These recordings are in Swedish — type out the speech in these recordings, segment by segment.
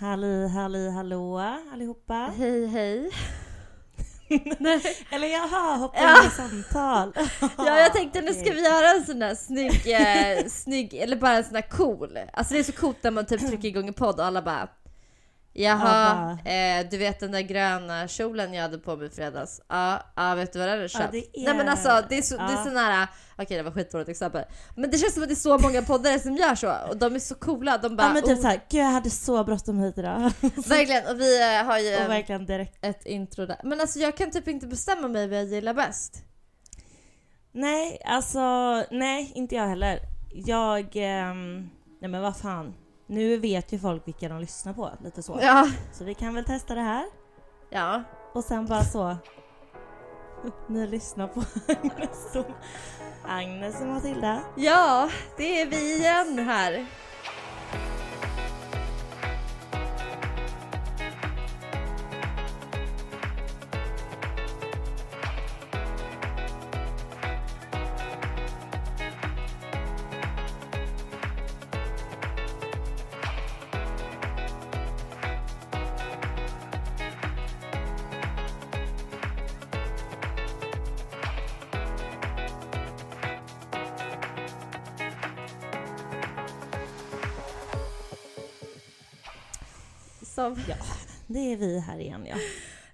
Halli, halli, hallå allihopa. Hej hej. Eller jaha, hoppa Ja. in i samtal. Ja jag tänkte nu ska vi göra en sån där snygg, eh, snygg eller bara en sån där cool. Alltså det är så coolt när man typ trycker igång en podd och alla bara Jaha, eh, du vet den där gröna kjolen jag hade på mig i fredags? Ja, ja vet du vad den är köpt? det är- Nej men alltså det är, så, det är ja. sån här, okej det var skitdåligt exempel. Men det känns som att det är så många poddare som gör så och de är så coola. De bara, Ja men typ oh, såhär, gud jag hade så bråttom hit idag. Verkligen, och vi eh, har ju Och en, verkligen direkt. ett intro där. Men alltså jag kan typ inte bestämma mig vad jag gillar bäst. Nej, alltså nej inte jag heller. Jag, ehm, nej men vad fan. Nu vet ju folk vilka de lyssnar på, lite så. Ja. Så vi kan väl testa det här. Ja. Och sen bara så. Ni lyssnar på Agnes och, Agnes och Matilda. Ja, det är vi igen här. Som... Ja, det är vi här igen ja.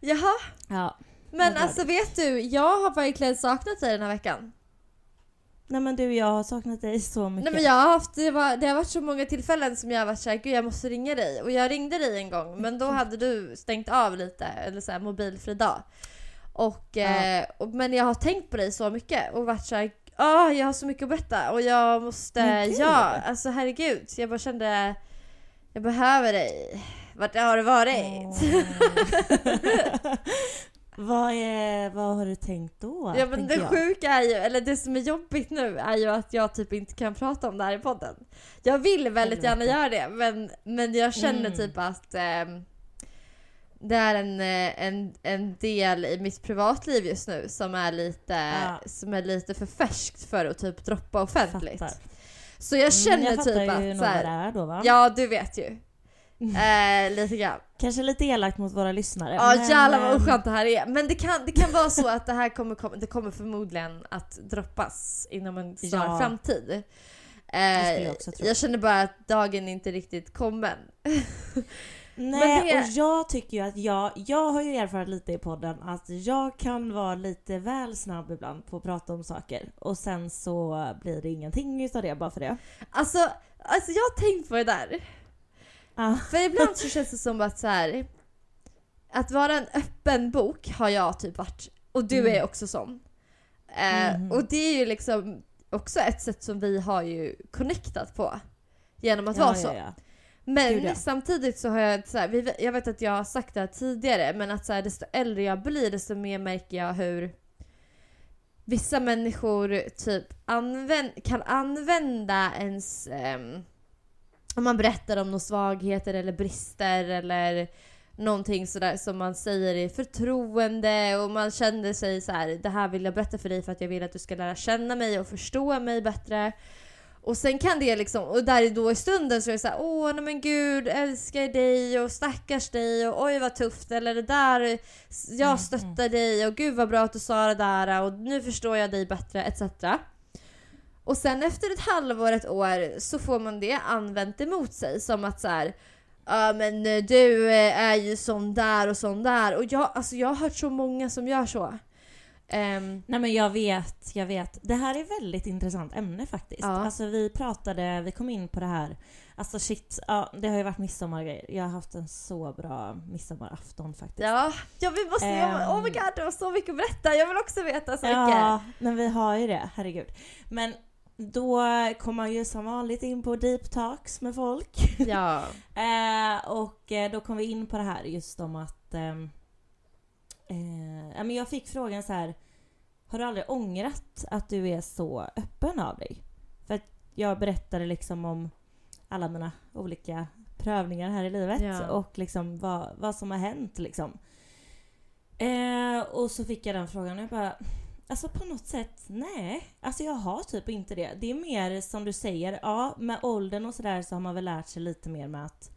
Jaha, Ja. men alltså vet du, jag har verkligen saknat dig den här veckan. Nej men du, jag har saknat dig så mycket. Nej men jag har haft, det, var, det har varit så många tillfällen som jag har varit såhär, gud jag måste ringa dig. Och jag ringde dig en gång, men då hade du stängt av lite, eller såhär mobilfri dag. Och, Ja. eh, och, men jag har tänkt på dig så mycket och varit såhär, ah jag har så mycket att berätta och jag måste, ja alltså herregud. Jag bara kände, jag behöver dig. Vart har du varit? vad, är, vad har du tänkt då? Ja men det jag? sjuka är ju, eller det som är jobbigt nu är ju att jag typ inte kan prata om det här i podden. Jag vill väldigt gärna Helvete. göra det men, men jag känner Mm. typ att ehm, det är en, eh, en, en del i mitt privatliv just nu som är lite, Ja. som är lite för färskt för att typ droppa offentligt. Fattar. Så jag känner Mm, jag typ fattar ju att nog vad det är då va? Ja du vet ju. Eh, lite grann. Kanske lite elakt mot våra lyssnare. Ja men, jävlar vad ehm, oskönt det här är. Men det kan, det kan vara så att det här kommer, det kommer förmodligen att droppas inom en snar Ja. framtid. Eh, jag jag känner bara att dagen inte riktigt kommen. Nej, det- och jag tycker ju att jag, jag har ju erfarit lite i podden att jag kan vara lite väl snabb ibland på att prata om saker och sen så blir det ingenting utav det bara för det. Alltså, alltså jag har tänkt på det där. Ah. För ibland så känns det som att så här. Att vara en öppen bok har jag typ varit. Och du Mm. är också sån. Eh, Mhm. Och det är ju liksom också ett sätt som vi har ju connectat på. Genom att vara så. Ja, ja. Men Gud, ja. samtidigt så har jag så här, vi- jag vet att jag har sagt det här tidigare, men att så här, desto äldre jag blir desto mer märker jag hur vissa människor typ använd, kan använda ens ehm, om man berättar om några svagheter eller brister eller någonting sådär som man säger i förtroende och man känner sig så här: det här vill jag berätta för dig för att jag vill att du ska lära känna mig och förstå mig bättre. Och sen kan det liksom, och där då i stunden så är det såhär, åh nej men gud, älskar dig och stackars dig och oj vad tufft eller det där, jag stöttar dig och gud vad bra att du sa det där och nu förstår jag dig bättre etc. Och sen efter ett halvår, ett år så får man det använt emot sig som att så här. Ja men eh, du eh, är ju sån där och sån där och jag, alltså jag har hört så många som gör så. Ehm, Nej men jag vet, jag vet. Det här är väldigt intressant ämne faktiskt. Ja. Alltså vi pratade, vi kom in på det här. Alltså shit, ja, det har ju varit midsommargrejer. Jag har haft en så bra midsommarafton faktiskt. ja, ja vi måste, Ehm. oh my god det var så mycket att berätta, jag vill också veta så mycket. Ja, men vi har ju det, herregud. Men då kommer man ju som vanligt in på deep talks med folk. Ja. Eh, och eh, då kom vi in på det här just om att... ehm, eh, men jag fick frågan så här. Har du aldrig ångrat att du är så öppen av dig? För att jag berättade liksom om alla mina olika prövningar här i livet Ja. och liksom vad, vad som har hänt liksom. Eh, och så fick jag den frågan och jag bara Alltså på något sätt, nej. Alltså jag har typ inte det. Det är mer som du säger, ja med åldern och sådär så har man väl lärt sig lite mer med att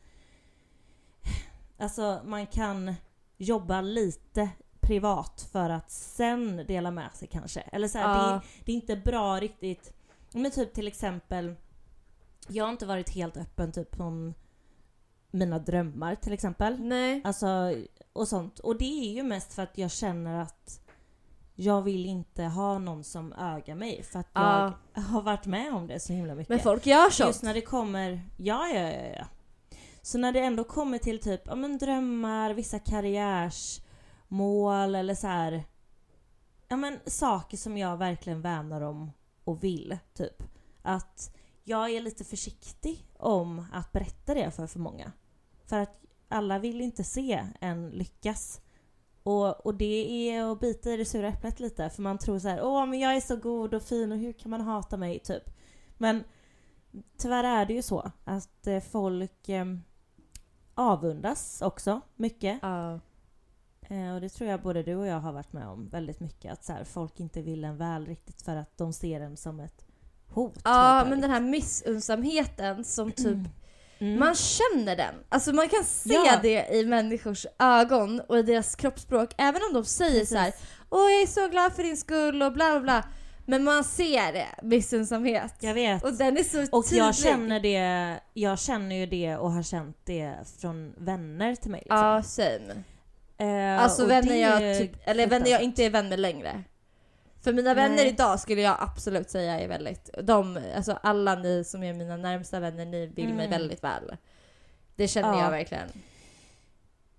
Alltså man kan jobba lite privat för att sen dela med sig kanske. Eller så här, det, Ja. är, det är inte bra riktigt. Men typ till exempel Jag har inte varit helt öppen typ om mina drömmar till exempel. Nej. Alltså och sånt. Och det är ju mest för att jag känner att jag vill inte ha någon som ögar mig för att Ja. jag har varit med om det så himla mycket. Men folk gör sånt. Just när det kommer, ja ja ja ja. Så när det ändå kommer till typ, ja men drömmar, vissa karriärsmål eller så här. Ja men saker som jag verkligen värnar om och vill, typ. Att jag är lite försiktig om att berätta det för för många. För att alla vill inte se en lyckas. Och, och det är att bita i det sura äpplet lite för man tror så här: åh men jag är så god och fin och hur kan man hata mig typ. Men tyvärr är det ju så att eh, folk eh, avundas också mycket. Ja. Eh, och det tror jag både du och jag har varit med om väldigt mycket. Att så här, folk inte vill en väl riktigt för att de ser en som ett hot. Ja, men den här missunnsamheten som typ Mm. Man känner den. Alltså man kan se Ja. det i människors ögon och i deras kroppsspråk. Även om de säger Precis. så här: Åh jag är så glad för din skull och bla bla bla. Men man ser det, missunnsamhet. Jag vet. Och den är så Och tydlig. jag känner det, jag känner ju det och har känt det från vänner till mig. Liksom. Ja, same. Eh, Alltså vänner jag typ, eller vänner jag inte är vänner längre. För mina vänner Nej. idag skulle jag absolut säga är väldigt, de, alltså alla ni som är mina närmsta vänner, ni vill mig Mm. väldigt väl. Det känner Ja. jag verkligen.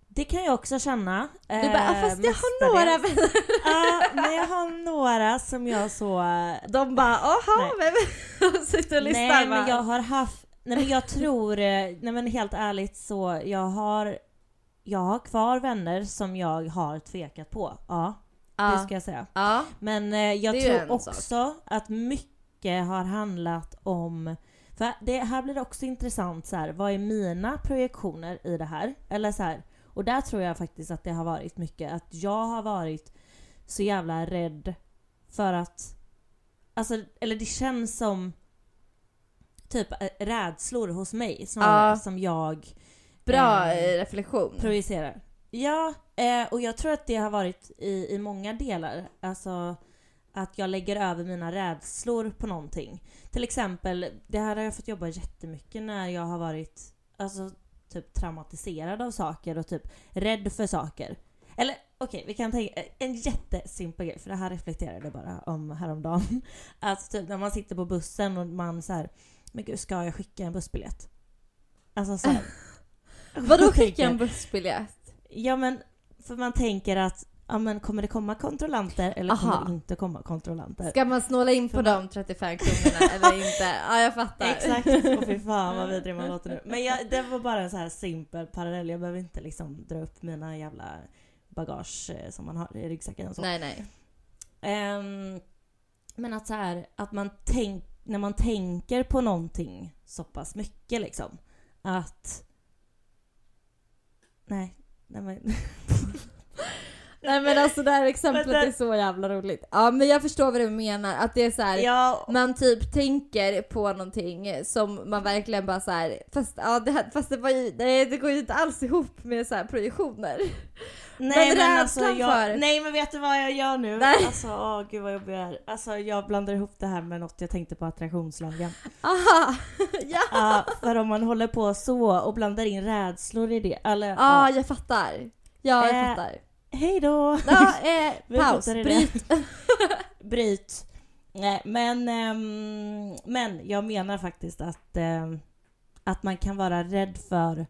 Det kan jag också känna. Du bara, ah, eh, fast jag har några vänner. Ja, men jag har några som jag så... De bara, men och sitter och lyssnar. Nej men jag har haft, nej men jag tror, eh, nej men helt ärligt så, jag har, jag har kvar vänner som jag har tvekat på. Ja, det ja. ska jag säga. ja. Men eh, jag Det tror också att mycket har handlat om för det här blir också intressant så här, vad är mina projektioner i det här? Eller så här, och där tror jag faktiskt att det har varit mycket att jag har varit så jävla rädd för att Alltså, eller det känns som typ eh, rädslor hos mig snarare Ja. som jag Bra Eh, eh, reflektion. projicerar. Ja, eh, och jag tror att det har varit i, i många delar. Alltså att jag lägger över mina rädslor på någonting. Till exempel, det här har jag fått jobba jättemycket när jag har varit alltså, typ traumatiserad av saker och typ rädd för saker. Eller okej, vi kan tänka en jättesimpel grej, för det här reflekterade jag bara om häromdagen. Att typ när man sitter på bussen och man så här, men gud ska jag skicka en bussbiljett? Alltså så här, Vadå skicka en bussbiljett? Ja men, för man tänker att ja, men kommer det komma kontrollanter eller Aha. kommer det inte komma kontrollanter? Ska man snåla in på de 35 kronorna eller inte? Ja, jag fattar. Exakt, och fy fan vad vidrig man låter nu. Men jag, det var bara en så här simpel parallell, jag behöver inte liksom dra upp mina jävla bagage eh, som man har i ryggsäcken och så. Nej, nej. Ehm, men att så här, att man tänk, när man tänker på någonting så pass mycket liksom, att... Nej, nej men... Nej men alltså det här exemplet är så jävla roligt. Ja men jag förstår vad du menar, att det är så här. ja, Man typ tänker på någonting som man verkligen bara så här, fast, ja, det, här, fast det, var ju, nej, det går ju inte alls ihop med så här projektioner. Nej Men men, alltså jag, för- nej men vet du vad jag gör nu? Nej. Alltså åh gud vad jobbig jag är. Alltså jag blandar ihop det här med något jag tänkte på attraktionslagen. Aha! ja! Ja, för om man håller på så och blandar in rädslor i det, eller Ja, ja. jag fattar. Ja, jag Eh, fattar. Hej då! Ja, eh, paus. Bryt. Bryt. Nej men, ehm, men jag menar faktiskt att, ehm, att man kan vara rädd för,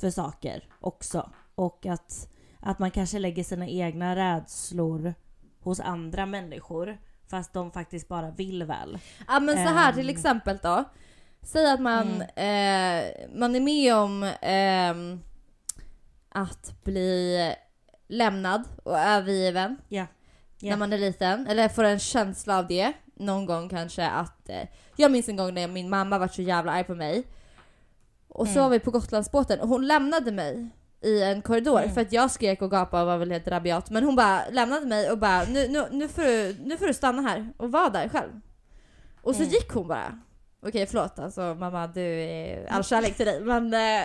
för saker också. Och att, att man kanske lägger sina egna rädslor hos andra människor fast de faktiskt bara vill väl. Ja men så här till Ehm. exempel då. Säg att man, eh, man är med om ehm, att bli lämnad och övergiven Ja. Ja. när man är liten. Eller får en känsla av det. Någon gång kanske att... Eh, jag minns en gång när min mamma var så jävla arg på mig. Och så Mm. var vi på Gotlandsbåten och hon lämnade mig i en korridor Mm. för att jag skrek och gapade och var väl helt rabiat. Men hon bara lämnade mig och bara nu, nu, nu, får, du, nu får du stanna här och vara där själv. Och så Mm. gick hon bara. Okej förlåt alltså mamma du är all kärlek till dig men, eh,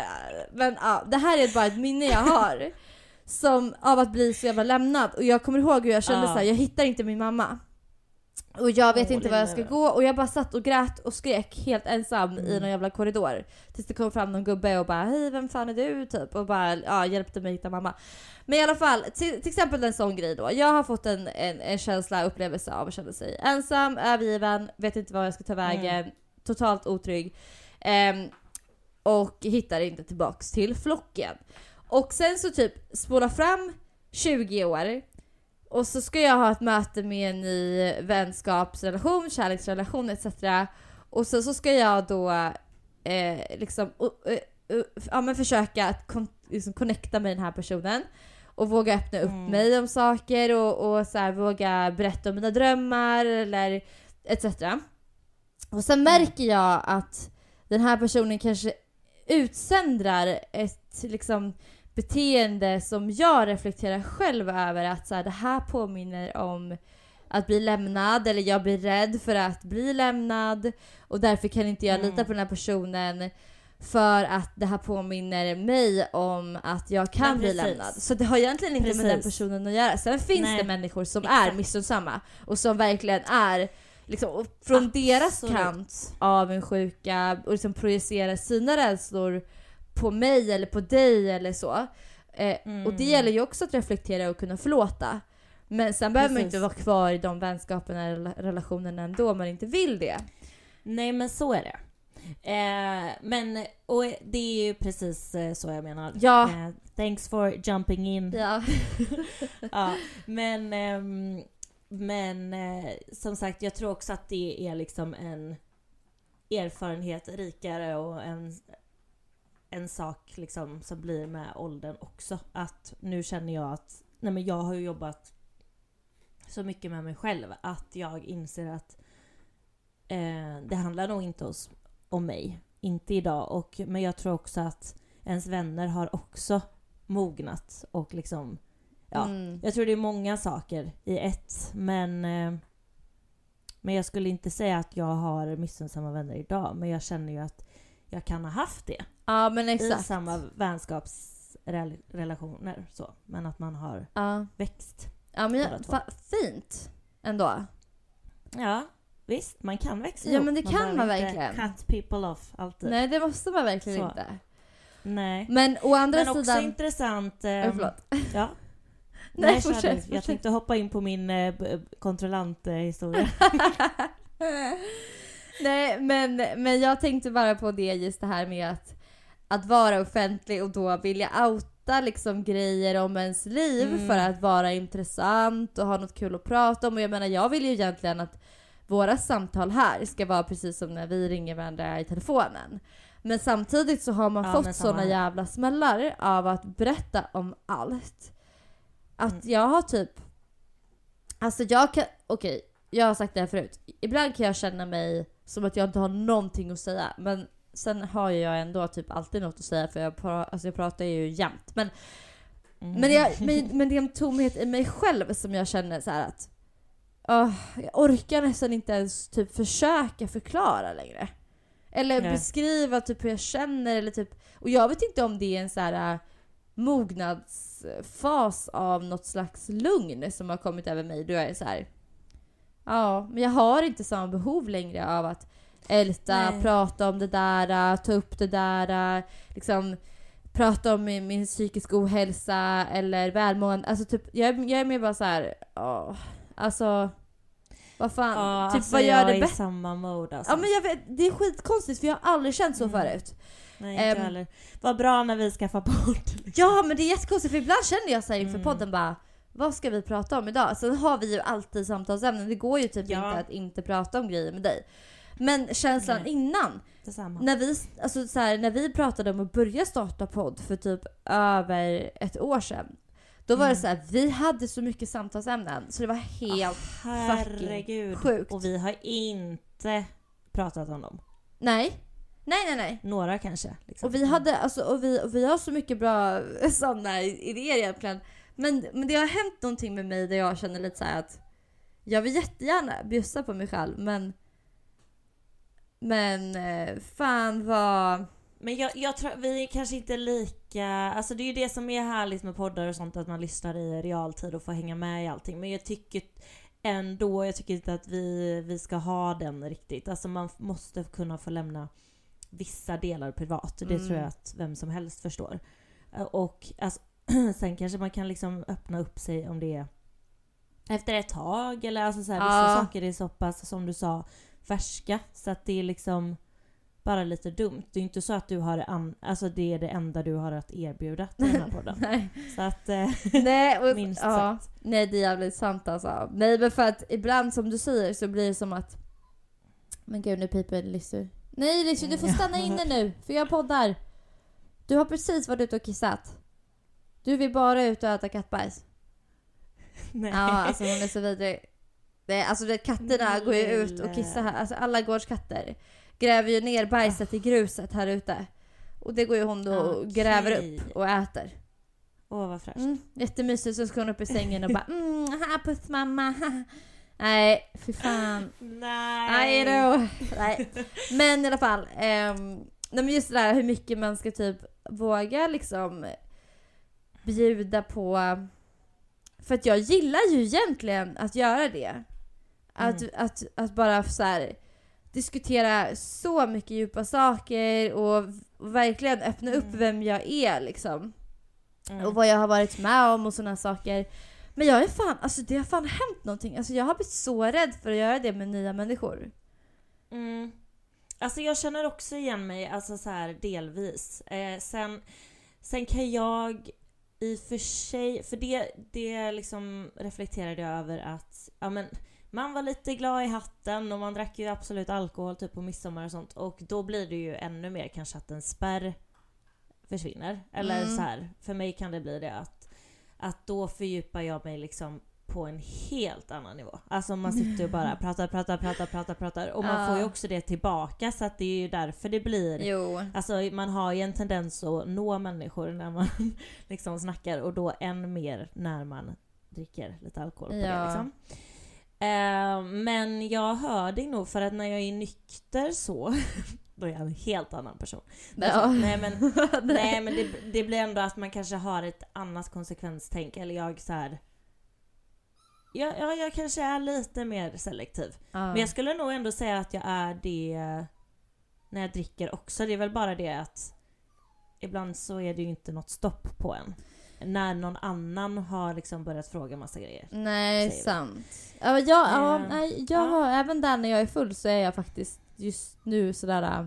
men ja, det här är bara ett minne jag har. Som av att bli så jävla lämnad och jag kommer ihåg hur jag kände Ja. så här, jag hittar inte min mamma. Och jag vet Åh, inte var jag ska gå och jag bara satt och grät och skrek helt ensam i Mm. någon jävla korridor. Tills det kom fram någon gubbe och bara hej vem fan är du? Typ och bara ja, hjälpte mig hitta mamma. Men i alla fall, till, till exempel en sån grej då. Jag har fått en, en, en känsla, upplevelse av att känna sig ensam, övergiven, vet inte var jag ska ta vägen, totalt otrygg. Ehm, och hittar inte tillbaks till flocken. Och sen så typ spola fram 20 år och så ska jag ha ett möte med en ny vänskapsrelation, kärleksrelation etc. Och sen så ska jag då eh, liksom uh, uh, uh, ja, men försöka att kon- liksom connecta med den här personen och våga öppna upp Mm. mig om saker och, och så här, våga berätta om mina drömmar eller etc. Och sen märker jag att den här personen kanske utsändrar ett liksom beteende som jag reflekterar själv över att så här, det här påminner om att bli lämnad eller jag blir rädd för att bli lämnad och därför kan inte jag Mm. lita på den här personen för att det här påminner mig om att jag kan bli precis. lämnad. Så det har egentligen inte med den Precis. personen att göra. Sen finns Nej. det människor som är Exakt. missunnsamma och som verkligen är liksom, från deras Absolut. kant avundsjuka och liksom projicerar sina rädslor på mig eller på dig eller så. Eh, Mm. Och det gäller ju också att reflektera och kunna förlåta. Men sen behöver man inte vara kvar i de vänskaperna eller relationerna ändå om man inte vill det. Nej men så är det. Eh, men, och det är ju precis eh, så jag menar. Ja. Eh, thanks for jumping in. Ja. ja, men ehm, men eh, som sagt, jag tror också att det är liksom en erfarenhet rikare och en, en sak liksom som blir med åldern också. Att nu känner jag att, nej men jag har ju jobbat så mycket med mig själv att jag inser att eh, det handlar nog inte os, om mig. Inte idag. Och, men jag tror också att ens vänner har också mognat och liksom Ja, Mm. jag tror det är många saker i ett, men eh, men jag skulle inte säga att jag har missunnsamma vänner idag, men jag känner ju att jag kan ha haft det ja men i exakt. samma vänskapsrelationer så, men att man har Ja. växt. ja men jag, fa- fint ändå. Ja, visst, man kan växa Ja, ihop. men det kan behöver man verkligen. Cut people off alltid. Nej det måste man verkligen Så. inte. Nej. Men å andra Men också sidan... intressant... Oj, ehm, förlåt. ja. Nej, kör fortsätt, du. Jag fortsätt. tänkte hoppa in på min eh, kontrollanthistoria. Nej men, men jag tänkte bara på det just det här med att, att vara offentlig och då vilja outa liksom grejer om ens liv Mm. för att vara intressant och ha något kul att prata om. Och jag menar jag vill ju egentligen att våra samtal här ska vara precis som när vi ringer varandra i telefonen. Men samtidigt så har man Ja, fått såna jävla smällar av att berätta om allt. Att Mm. jag har typ... Alltså jag kan... Okej, jag har sagt det här förut. Ibland kan jag känna mig som att jag inte har någonting att säga. Men sen har jag ändå typ alltid något att säga för jag, pra, alltså jag pratar ju jämt. Men, Mm. men, jag, men, men det är en tomhet i mig själv som jag känner så här att... åh, jag orkar nästan inte ens typ försöka förklara längre. Eller Nej. beskriva typ hur jag känner eller typ... Och jag vet inte om det är en så här äh, mognadsfas av något slags lugn som har kommit över mig. Då jag är så här. Ja, men jag har inte samma behov längre av att älta, Nej. prata om det där, ta upp det där, liksom prata om min, min psykiska ohälsa eller välmående. Alltså typ, jag, är- jag är mer bara så här. åh, alltså vad fan, Ja, typ alltså vad gör det bättre? samma mode alltså. Ja men jag vet, det är skitkonstigt för jag har aldrig känt så Mm. förut. Nej, inte Ehm. heller. Vad bra när vi skaffar podd. liksom. Ja men det är jättekonstigt för ibland känner jag så här inför Mm. podden bara vad ska vi prata om idag? Sen har vi ju alltid samtalsämnen. Det går ju typ Ja. inte att inte prata om grejer med dig. Men känslan Nej. innan, Detsamma. när vi, alltså så här, när vi pratade om att börja starta podd för typ över ett år sedan. Då var det Mm. så här, vi hade så mycket samtalsämnen så det var helt Herregud. sjukt. Och vi har inte pratat om dem. Nej. Nej, nej, nej. Några kanske. Liksom. Och vi, hade, alltså, och, vi, och vi har så mycket bra sådana idéer egentligen. Men, men det har hänt någonting med mig där jag känner lite så här att jag vill jättegärna bjussa på mig själv men men eh, fan vad... Men jag, jag tror vi är kanske inte lika, alltså det är ju det som är härligt med poddar och sånt att man lyssnar i realtid och får hänga med i allting. Men jag tycker ändå, jag tycker inte att vi, vi ska ha den riktigt. Alltså man måste kunna få lämna vissa delar privat. Det Mm. tror jag att vem som helst förstår. Eh, Och alltså, sen kanske man kan liksom öppna upp sig om det är efter ett tag eller alltså så här, vissa Ja. saker är så pass, som du sa, färska. Så att det är liksom bara lite dumt. Det är inte så att du har an- alltså det är det enda du har att erbjuda till den här podden. Nej. Så att, eh, Nej, och, minst ja, sagt. nej det är jävligt sant alltså. Nej men för att ibland som du säger så blir det som att Men gud nu piper Lissy. Nej Lissy du får stanna inne nu för jag poddar. Du har precis varit ute och kissat. Du vill bara ut och äta kattbajs. Nej. Ja, alltså hon är så vidrig. Det, alltså det, katterna går ju ut och kissar här. Alltså alla gårdskatter gräver ju ner bajset i gruset här ute. Och det går ju hon då och Okej. gräver upp och äter. Åh vad fräscht. Mm, jättemysigt, så ska hon upp i sängen och bara mm, ha, puss mamma. Nej, fy fan. Nej Nej. då. Nej. Men i alla fall. ehm, nej men just det där hur mycket man ska typ våga liksom bjuda på. För att jag gillar ju egentligen att göra det. Att, att, att bara så här, diskutera så mycket djupa saker och, och verkligen öppna upp Mm. vem jag är liksom. Mm. Och vad jag har varit med om och sådana saker. Men jag är fan, alltså det har fan hänt någonting. Alltså jag har blivit så rädd för att göra det med nya människor. Mm. Alltså jag känner också igen mig, alltså så här delvis. Eh, sen, sen kan jag i och för sig, för det, det liksom reflekterade jag över att ja, men, man var lite glad i hatten och man drack ju absolut alkohol typ på midsommar och sånt och då blir det ju ännu mer kanske att en spärr försvinner. Eller Mm. så här, för mig kan det bli det att, att då fördjupar jag mig liksom på en helt annan nivå. Alltså man sitter och bara pratar, pratar, pratar, pratar, pratar och man Ja. får ju också det tillbaka så att det är ju därför det blir Jo. Alltså man har ju en tendens att nå människor när man liksom snackar och då än mer när man dricker lite alkohol på Ja. det liksom. Eh, men jag hör dig nog för att när jag är nykter så då är jag en helt annan person. Ja. Nej men, nej, men det, det blir ändå att man kanske har ett annat konsekvenstänk eller jag så här. Ja, ja, jag kanske är lite mer selektiv. Ja. Men jag skulle nog ändå säga att jag är det när jag dricker också. Det är väl bara det att ibland så är det ju inte något stopp på en. När någon annan har liksom börjat fråga massa grejer. Nej, sant. Ja, jag, ja, Eh, nej, jag ja. har, även där när jag är full så är jag faktiskt just nu sådär... äh,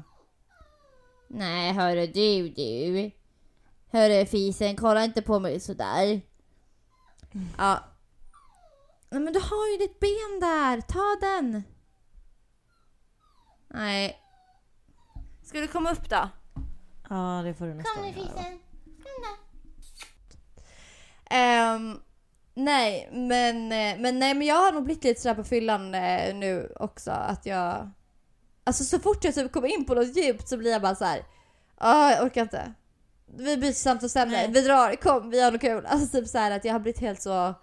Nej, hörru du, du. Hörru fisen, kolla inte på mig sådär. Ja. Nej, men du har ju ditt ben där, ta den. Nej. Ska du komma upp då? Ja, det får du nästan göra. Ehm, nej, men, eh, men, nej, men jag har nog blivit lite sådär på fyllan eh, nu också. Att jag... Alltså så fort jag typ kommer in på något djupt så blir jag bara så här. "Ah, jag orkar inte. Vi byter samtalsämne, vi drar, kom vi har något kul. Alltså typ så här att jag har blivit helt så...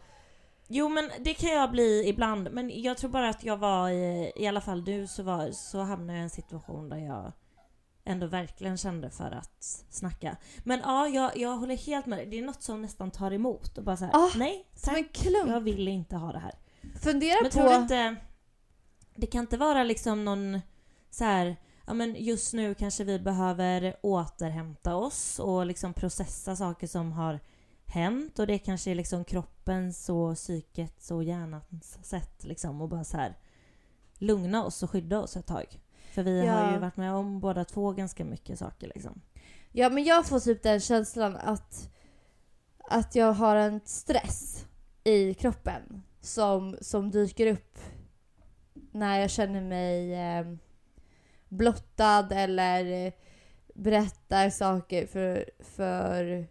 Jo men det kan jag bli ibland. Men jag tror bara att jag var i, i alla fall du så, var, så hamnade jag i en situation där jag ändå verkligen kände för att snacka. Men ja, jag, jag håller helt med dig. Det är något som nästan tar emot och bara såhär, Ah, nej tack. en klump. Jag vill inte ha det här. Fundera Men på... tror inte... Det kan inte vara liksom någon så här... Ja men just nu kanske vi behöver återhämta oss och liksom processa saker som har hänt och det kanske är liksom kroppens och psykets och hjärnans sätt liksom och bara så här lugna oss och skydda oss ett tag. För vi Ja. har ju varit med om båda två ganska mycket saker liksom. Ja men jag får typ den känslan att, att jag har en stress. i kroppen som, som dyker upp när jag känner mig eh, blottad eller berättar saker för, för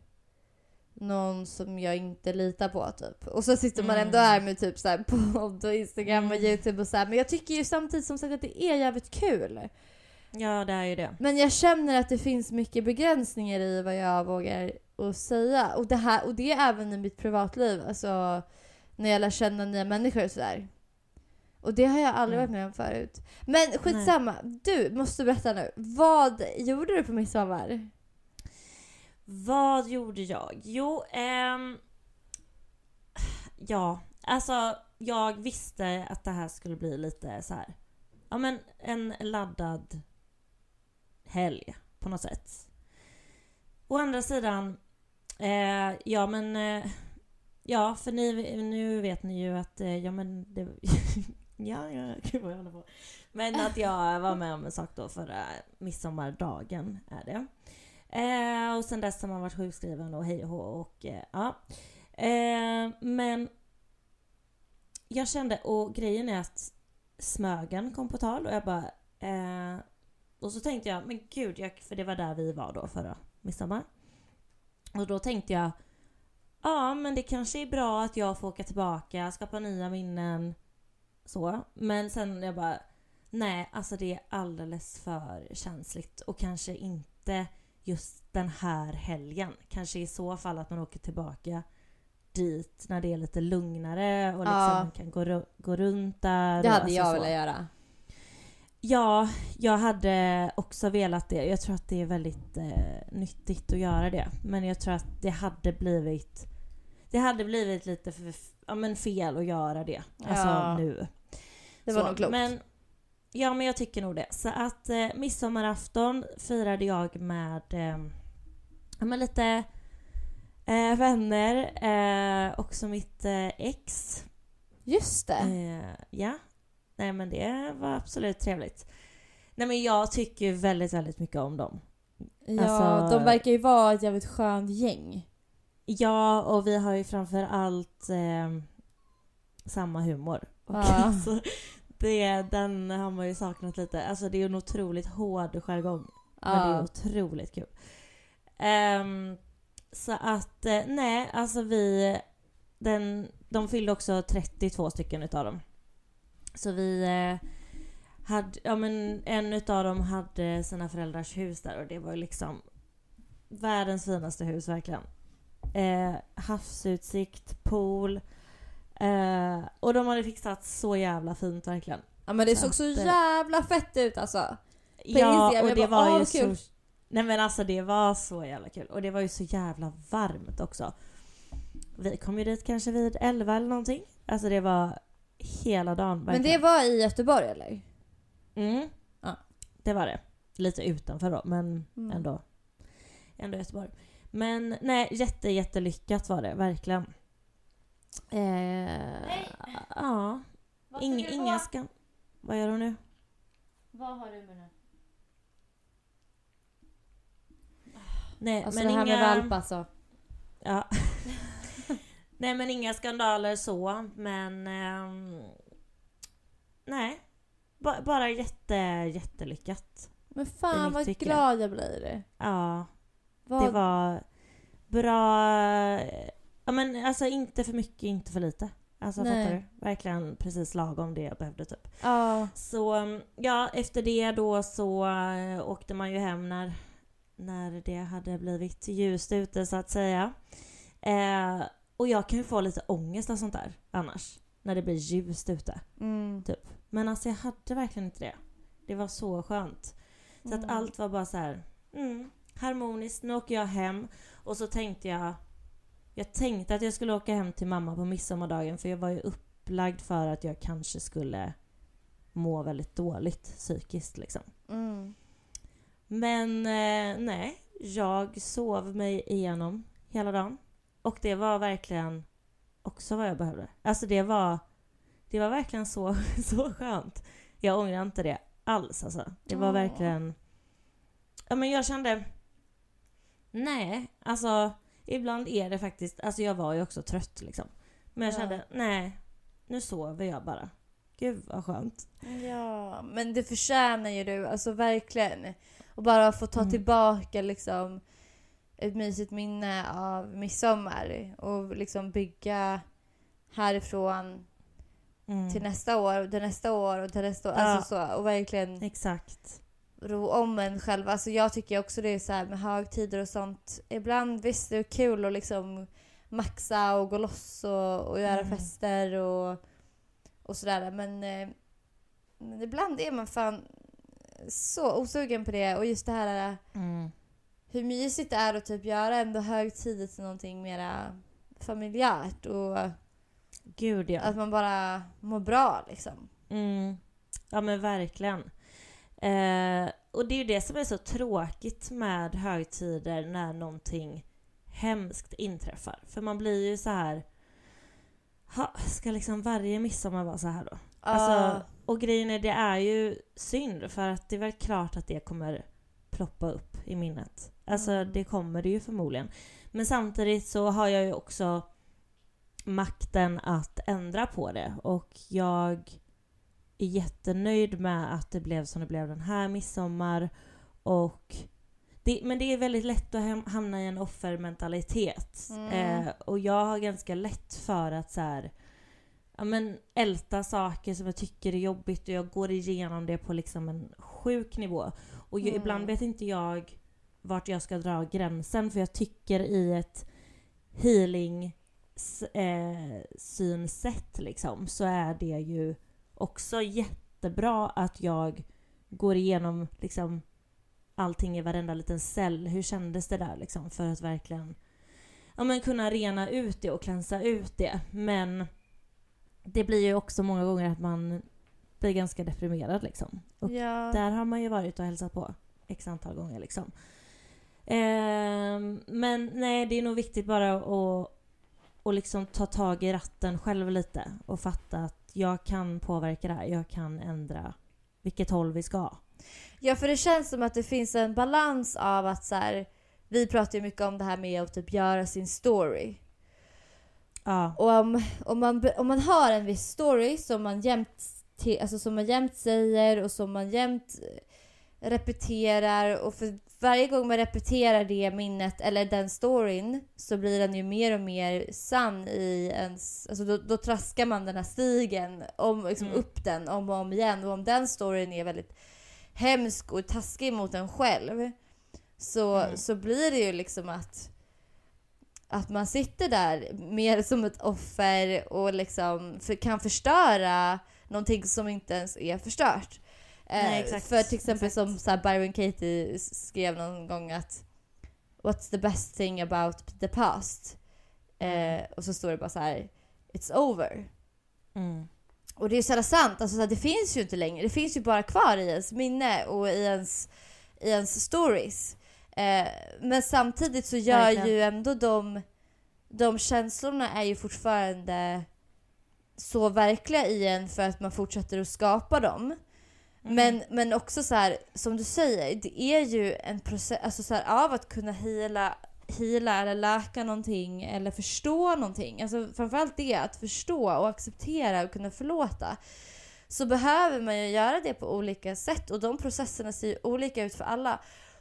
någon som jag inte litar på typ. Och så sitter man ändå Mm. här med typ så här podd och Instagram och Mm. Youtube och så här. Men jag tycker ju samtidigt som sagt att det är jävligt kul. Ja, det är ju det. Men jag känner att det finns mycket begränsningar i vad jag vågar att säga. Och det, här, och det är även i mitt privatliv. Alltså när jag lär känna nya människor och sådär. Och det har jag aldrig Mm. varit med om förut. Men skitsamma, du måste berätta nu. Vad gjorde du på midsommar? Vad gjorde jag? Jo, ehm... Ja, alltså jag visste att det här skulle bli lite så här. Ja men en laddad helg på något sätt. Å andra sidan, eh, ja men... Eh, ja, för ni, nu vet ni ju att, eh, ja men det... ja, ja, gud vad jag håller på. Men att jag var med om en sak då förra midsommardagen är det. Eh, och sen dess har man varit sjukskriven och hej och hå och eh, ja. Eh, men jag kände, och grejen är att Smögen kom på tal och jag bara... Eh, och så tänkte jag, men gud, jag, för det var där vi var då förra midsommar. Och då tänkte jag, ja men det kanske är bra att jag får åka tillbaka, skapa nya minnen. Så. Men sen jag bara, nej alltså det är alldeles för känsligt och kanske inte just den här helgen. Kanske i så fall att man åker tillbaka dit när det är lite lugnare och liksom Ja. man kan gå, gå runt där. Det hade alltså jag velat göra. Ja, jag hade också velat det. Jag tror att det är väldigt eh, nyttigt att göra det. Men jag tror att det hade blivit det hade blivit lite för, ja, men fel att göra det. Alltså Ja. nu. Det var Så, nog klokt. Men, ja, men jag tycker nog det. Så att eh, midsommarafton firade jag med eh, men lite eh, vänner. Eh, också mitt eh, ex. Just det. Eh, ja. Nej men det var absolut trevligt. Nej men jag tycker ju väldigt, väldigt mycket om dem. ja, alltså- de verkar ju vara ett jävligt skönt gäng. Ja, och vi har ju framför allt eh, samma humor. Ja. det, den har man ju saknat lite. Alltså det är en otroligt hård jargong. Men det är Ja. otroligt kul. Ehm, så att, eh, nej, alltså vi... Den, de fyllde också 32 stycken utav dem. Så vi eh, hade, ja men en utav dem hade sina föräldrars hus där och det var ju liksom världens finaste hus verkligen. Eh, havsutsikt, pool. Eh, och de hade fixat så jävla fint verkligen. ja men det Så såg så eh, jävla fett ut alltså. Ja, Instagram, och det bara, var "Åh, ju vad kul." så... Nej men alltså det var så jävla kul. Och det var ju så jävla varmt också. Vi kom ju dit kanske vid 11 eller någonting. Alltså det var hela dagen Men verkligen. det var i Göteborg eller? Mm. Ja. Det var det. Lite utanför då, men Mm. ändå. Ändå Göteborg. Men nej, jätte, jättelyckat var det, verkligen. Eh, ja. Ing, inga skam... Vad gör hon nu? Vad har du med nu? Nej, Alltså men det här inga... med valp alltså. Ja. nej men inga skandaler så, men... ehm, nej. Ba- bara jätte, jättelyckat. Men I fan vad tycke. glad jag blir. Ja, Vad... det var bra... Ja men alltså inte för mycket, inte för lite. Alltså Nej. fattar du? Verkligen precis lagom det jag behövde typ. Ja. Så ja, efter det då så eh, åkte man ju hem när, när det hade blivit ljust ute så att säga. Eh, och jag kan ju få lite ångest av sånt där annars. När det blir ljust ute. Mm. Typ. Men alltså jag hade verkligen inte det. Det var så skönt. Så att Mm. allt var bara så här mm, harmoniskt. Nu åker jag hem. Och så tänkte jag... Jag tänkte att jag skulle åka hem till mamma på midsommardagen för jag var ju upplagd för att jag kanske skulle må väldigt dåligt psykiskt liksom. Mm. Men eh, nej, jag sov mig igenom hela dagen. Och det var verkligen också vad jag behövde. Alltså det var, det var verkligen så, så skönt. Jag ångrar inte det alls alltså. Det var verkligen... Ja men jag kände... Nej, alltså ibland är det faktiskt... Alltså jag var ju också trött liksom. Men jag Ja. kände, nej, nu sover jag bara. Gud vad skönt. Ja, men det förtjänar ju du, alltså verkligen. Och bara få ta Mm. tillbaka liksom ett mysigt minne av midsommar och liksom bygga härifrån Mm. till nästa år och till nästa år och till nästa år. Ja. Alltså så, och verkligen Exakt. Ro om en själv. Alltså jag tycker också det är så här med högtider och sånt. Ibland visst det är kul att liksom maxa och gå loss och, och göra Mm. fester och, och sådär. Men, eh, men ibland är man fan så osugen på det. Och just det här Mm. hur mysigt det är att typ göra ändå högtider till någonting mera familjärt. Och Gud ja. att man bara mår bra liksom. Mm. Ja men verkligen. Eh, och det är ju det som är så tråkigt med högtider när någonting hemskt inträffar. För man blir ju så här. Ha, ska liksom varje midsommar vara så här då? Alltså, Ah, och grejen är, det är ju synd för att det är väl klart att det kommer ploppa upp i minnet. Alltså Mm. det kommer det ju förmodligen. Men samtidigt så har jag ju också makten att ändra på det och jag är jättenöjd med att det blev som det blev den här midsommar och det, men det är väldigt lätt att ham- hamna i en offermentalitet. Mm. Eh, och jag har ganska lätt för att så här, ja, men älta saker som jag tycker är jobbigt och jag går igenom det på liksom en sjuk nivå. Och Mm. ibland vet inte jag vart jag ska dra gränsen för jag tycker i ett healing eh, synsätt liksom så är det ju också jättebra att jag går igenom liksom allting i varenda liten cell. Hur kändes det där liksom för att verkligen ja, men kunna rena ut det och klänsa ut det. Men det blir ju också många gånger att man blir ganska deprimerad liksom. Och ja. där har man ju varit och hälsat på x antal gånger liksom. Ehm, men nej, det är nog viktigt bara att och liksom ta tag i ratten själv lite och fatta att jag kan påverka det här. Jag kan ändra vilket håll vi ska. Ja, för det känns som att det finns en balans av att så här, vi pratar ju mycket om det här med att typ göra sin story. Ja. Och om, om, man, om man har en viss story som man jämt, alltså som man jämt säger och som man jämt repeterar och för varje gång man repeterar det minnet eller den storyn så blir den ju mer och mer sann i ens... Alltså då, då traskar man den här stigen om, liksom Mm. upp den om och om igen och om den storyn är väldigt hemsk och taskig mot en själv så, Mm. så blir det ju liksom att att man sitter där mer som ett offer och liksom för, kan förstöra någonting som inte ens är förstört. Eh, Nej, exakt, för till exempel exakt. som så här Byron Katie skrev någon gång att What's the best thing about the past? Eh, och så står det bara så här It's over. Mm. Och det är så jävla sant, alltså, så här, det finns ju inte längre. Det finns ju bara kvar i ens minne och i ens, i ens stories. Eh, men samtidigt så gör Verkligen. ju ändå de, de känslorna är ju fortfarande så verkliga i en för att man fortsätter att skapa dem. Mm. Men, men också så här, som du säger, det är ju en process alltså så här, av att kunna heala, heala eller läka någonting eller förstå någonting. Alltså framförallt det, att förstå och acceptera och kunna förlåta. Så behöver man ju göra det på olika sätt och de processerna ser ju olika ut för alla.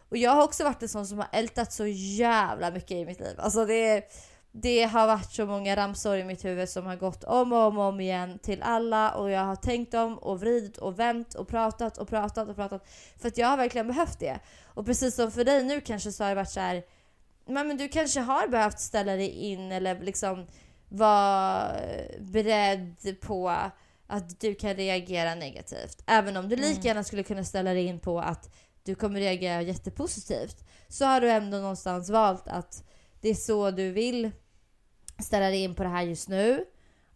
Och jag har också varit en sån som har ältat så jävla mycket i mitt liv. Alltså det, är det har varit så många ramsor i mitt huvud som har gått om och om och om igen till alla och jag har tänkt om och vridit och vänt och pratat och pratat och pratat. För att jag har verkligen behövt det. Och precis som för dig nu kanske så har det varit så här. Men, men du kanske har behövt ställa dig in eller liksom vara beredd på att du kan reagera negativt. Även om du lika Mm. gärna skulle kunna ställa dig in på att du kommer reagera jättepositivt. Så har du ändå någonstans valt att det är så du vill ställa dig in på det här just nu.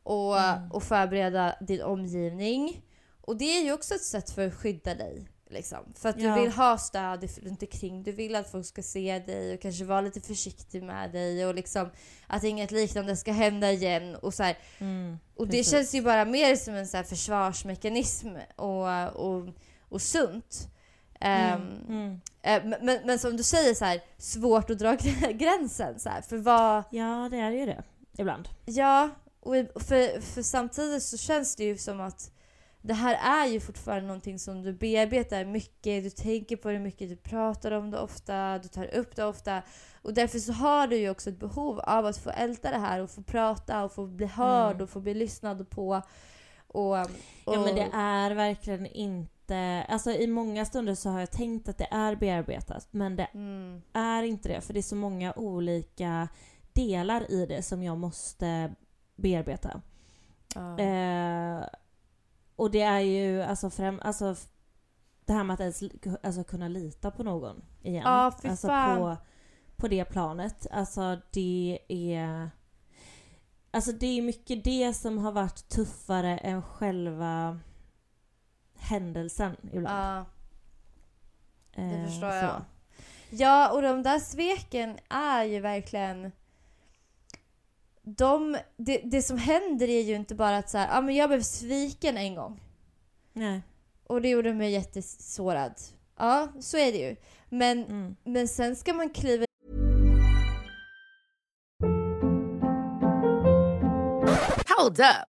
Och, Mm. och förbereda din omgivning. Och det är ju också ett sätt för att skydda dig. Liksom. För att Ja. du vill ha stöd runt omkring. Du vill att folk ska se dig och kanske vara lite försiktig med dig. Och liksom att inget liknande ska hända igen. Och så Mm. och det känns ju bara mer som en så försvarsmekanism och, och, och sunt. Ehm, Mm. Mm. eh, men, men, som du säger, så här, svårt att dra gränsen. Så här, för vad... Ja, det är ju det. Ibland. Ja, och för, för samtidigt så känns det ju som att det här är ju fortfarande någonting som du bearbetar mycket, du tänker på det mycket, du pratar om det ofta, du tar upp det ofta. Och därför så har du ju också ett behov av att få älta det här och få prata och få bli hörd Mm. och få bli lyssnad på. Och, och, Ja men det är verkligen inte... Alltså i många stunder så har jag tänkt att det är bearbetat men det Mm, är inte det för det är så många olika delar i det som jag måste bearbeta. ja. Eh, och det är ju alltså, främ, alltså det här med att ens alltså, kunna lita på någon igen. Fy alltså på, på det planet. Alltså det är... Alltså det är mycket det som har varit tuffare än själva händelsen ibland. ja. Det Eh, förstår så. jag. Ja, och de där sveken är ju verkligen... De, det, det som händer är ju inte bara att så här, ja men jag blev sviken en gång. Nej. Och det gjorde mig jättesårad. Ja, så är det ju. Men, Mm. men sen ska man kliva Hold up.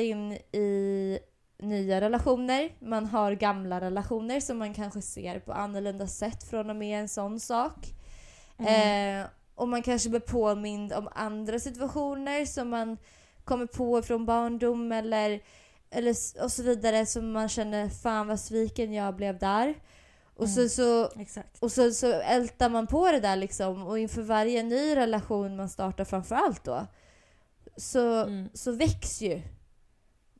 in i nya relationer. Man har gamla relationer som man kanske ser på annorlunda sätt från och med en sån sak. Eh, och man kanske blir påmind om andra situationer som man kommer på från barndom eller, eller och så vidare som man känner fan vad sviken jag blev där. Och, så, så, Exakt. och så, så ältar man på det där liksom och inför varje ny relation man startar framförallt då så, Mm. så väcks ju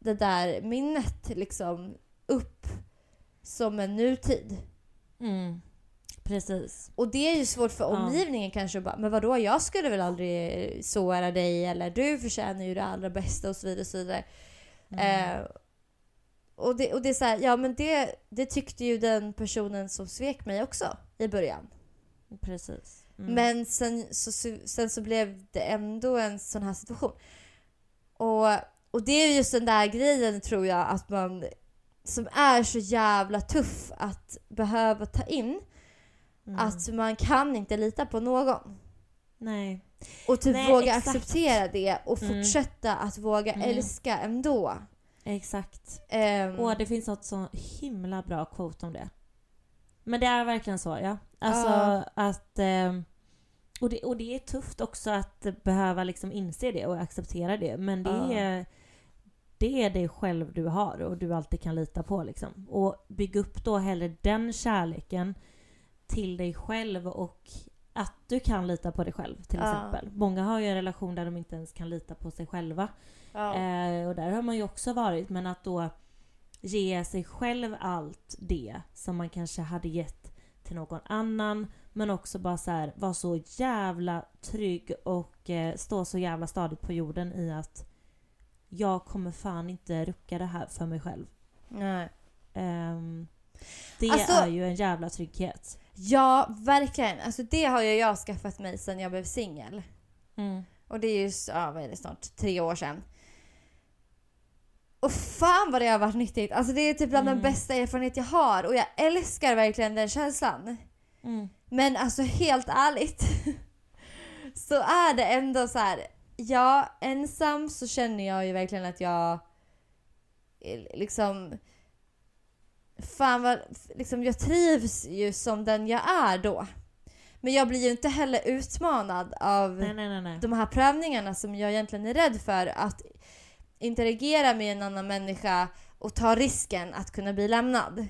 det där minnet liksom upp som en nutid. Mm. Precis. Och det är ju svårt för Ja. omgivningen kanske att bara, men vadå jag skulle väl aldrig såra dig eller du förtjänar ju det allra bästa och så vidare. Och så vidare. Mm. Eh, och, det, och det är så här, ja men det, det tyckte ju den personen som svek mig också i början. Precis. Mm. Men sen så- sen så blev det ändå en sån här situation. Och, och det är just den där grejen tror jag att man som är så jävla tuff att behöva ta in. Mm. Att man kan inte lita på någon. Nej. Och typ Nej, våga exakt. acceptera det och Mm. fortsätta att våga Mm. älska ändå. Exakt. Ehm, Och det finns något så himla bra quote om det. Men det är verkligen så, ja. Alltså Ja. att... ehm, och, det, och det är tufft också att behöva liksom inse det och acceptera det. Men det Ja. är... Det är dig själv du har och du alltid kan lita på liksom. Och bygg upp då hellre den kärleken till dig själv och att du kan lita på dig själv till Ja. exempel. Många har ju en relation där de inte ens kan lita på sig själva. ja. Eh, och där har man ju också varit, men att då ge sig själv allt det som man kanske hade gett till någon annan. Men också bara så här, vara så jävla trygg och eh, stå så jävla stadigt på jorden i att jag kommer fan inte rucka det här för mig själv. Nej. Ehm, det Alltså- är ju en jävla trygghet. ja, verkligen. Alltså det har ju jag skaffat mig sedan jag blev singel. Mm. Och det är ju ja, vad är det, snart tre år sedan. Och fan vad det har varit nyttigt. Alltså det är typ bland Mm. den bästa erfarenhet jag har och jag älskar verkligen den känslan. Mm. Men alltså helt ärligt så är det ändå så här. Ja, ensam så känner jag ju verkligen att jag eh, liksom Fan vad, liksom jag trivs ju som den jag är då. Men jag blir ju inte heller utmanad av Nej, nej, nej. nej. de här prövningarna som jag egentligen är rädd för att interagera med en annan människa och ta risken att kunna bli lämnad.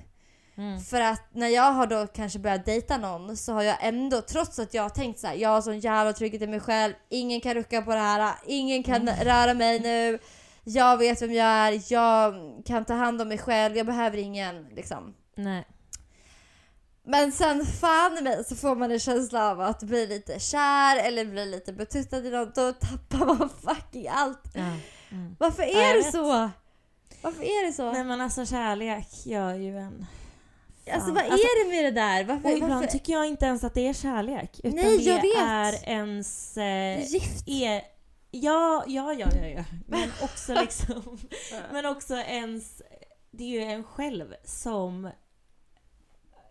Mm. För att när jag har då kanske börjat dejta någon så har jag ändå, trots att jag har tänkt så här, jag har sån jävla trygghet i mig själv, ingen kan rucka på det här, ingen kan röra mig nu, jag vet vem jag är, jag kan ta hand om mig själv, jag behöver ingen liksom. Nej. Men sen fan i mig så får man en känsla av att bli lite kär eller bli lite betuttad i något, då tappar man fucking allt. Ja. Mm. Varför Ja, är jag det vet. så? Varför är det så? Nej men alltså kärlek gör ju en... alltså vad Alltså, är det med det där? Varför, Och ibland varför? tycker jag inte ens att det är kärlek. Utan Nej, det jag vet. är ens... Eh, Gift? är, ja, ja, ja, ja, ja. Men också liksom... men också ens... Det är ju en själv som...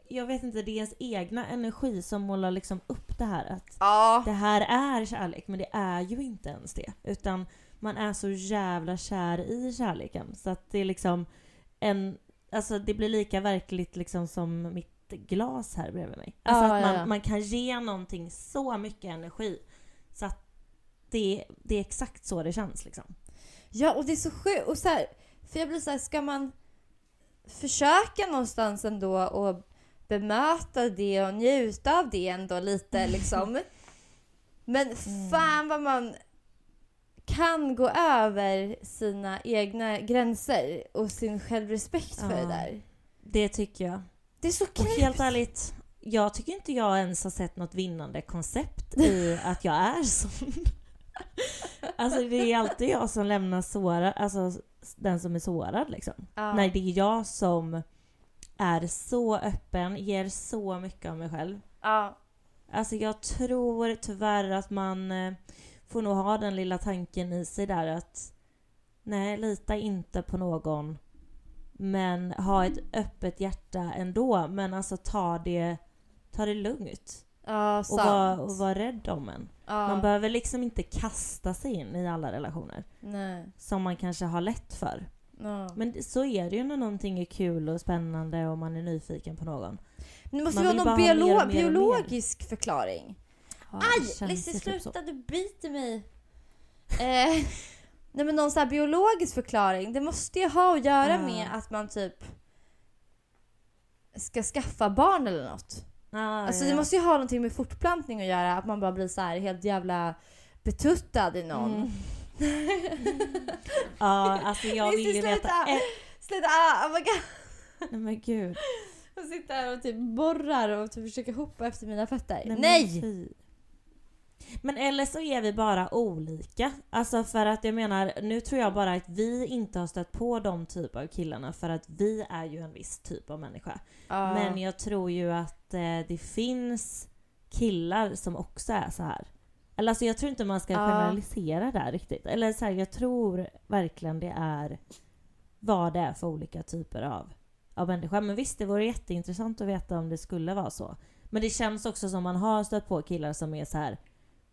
Jag vet inte, det är ens egna energi som målar liksom upp det här att Ja. det här är kärlek, men det är ju inte ens det. Utan man är så jävla kär i kärleken. Så att det är liksom en... Alltså det blir lika verkligt liksom som mitt glas här bredvid mig. Alltså Ja, att ja, man, ja. man kan ge någonting så mycket energi. Så att det, det är exakt så det känns liksom. Ja, och det är så sjukt. Och så här, för jag blir så här, ska man försöka någonstans ändå och bemöta det och njuta av det ändå lite liksom. Men fan vad man kan gå över sina egna gränser och sin självrespekt för Ja. det där. Det tycker jag. Det är så Och helt ärligt, jag tycker inte jag ens har sett något vinnande koncept i att jag är sån. Alltså det är alltid jag som lämnar sårad, alltså den som är sårad liksom. Ja. Nej, det är jag som är så öppen, ger så mycket av mig själv. Ja. Alltså jag tror tyvärr att man eh, får nog ha den lilla tanken i sig där att nej, lita inte på någon. Men ha ett öppet hjärta ändå. Men alltså ta det, ta det lugnt. Ja, Och sant. var, och var rädd om en. ja. Man behöver liksom inte kasta sig in i alla relationer. Nej. Som man kanske har lätt för. Ja. Men så är det ju när någonting är kul och spännande och man är nyfiken på någon. Men det måste Man ju vara någon biolo- och mer biologisk förklaring. Aj! Lizzie typ så. sluta, du biter mig. Eh, nej men någon här biologisk förklaring. Det måste ju ha att göra Ja. med att man typ ska skaffa barn eller något. Ja, Alltså ja. det måste ju ha någonting med fortplantning att göra. Att man bara blir så här helt jävla betuttad i någon. Mm. Ja, alltså jag vill ju veta... sluta! Eh, Sluta! Ah, oh my god. nej men gud. Jag sitter här och typ borrar och typ försöker hoppa efter mina fötter. men Nej! Men eller så är vi bara olika. Alltså för att jag menar, nu tror jag bara att vi inte har stött på de typ av killarna för att vi är ju en viss typ av människa. Ja. Men jag tror ju att eh, det finns killar som också är så här. Eller alltså jag tror inte man ska Ja. generalisera där riktigt. Eller så här, jag tror verkligen det är vad det är för olika typer av, av människor. Men visst, det vore jätteintressant att veta om det skulle vara så. Men det känns också som man har stött på killar som är så här.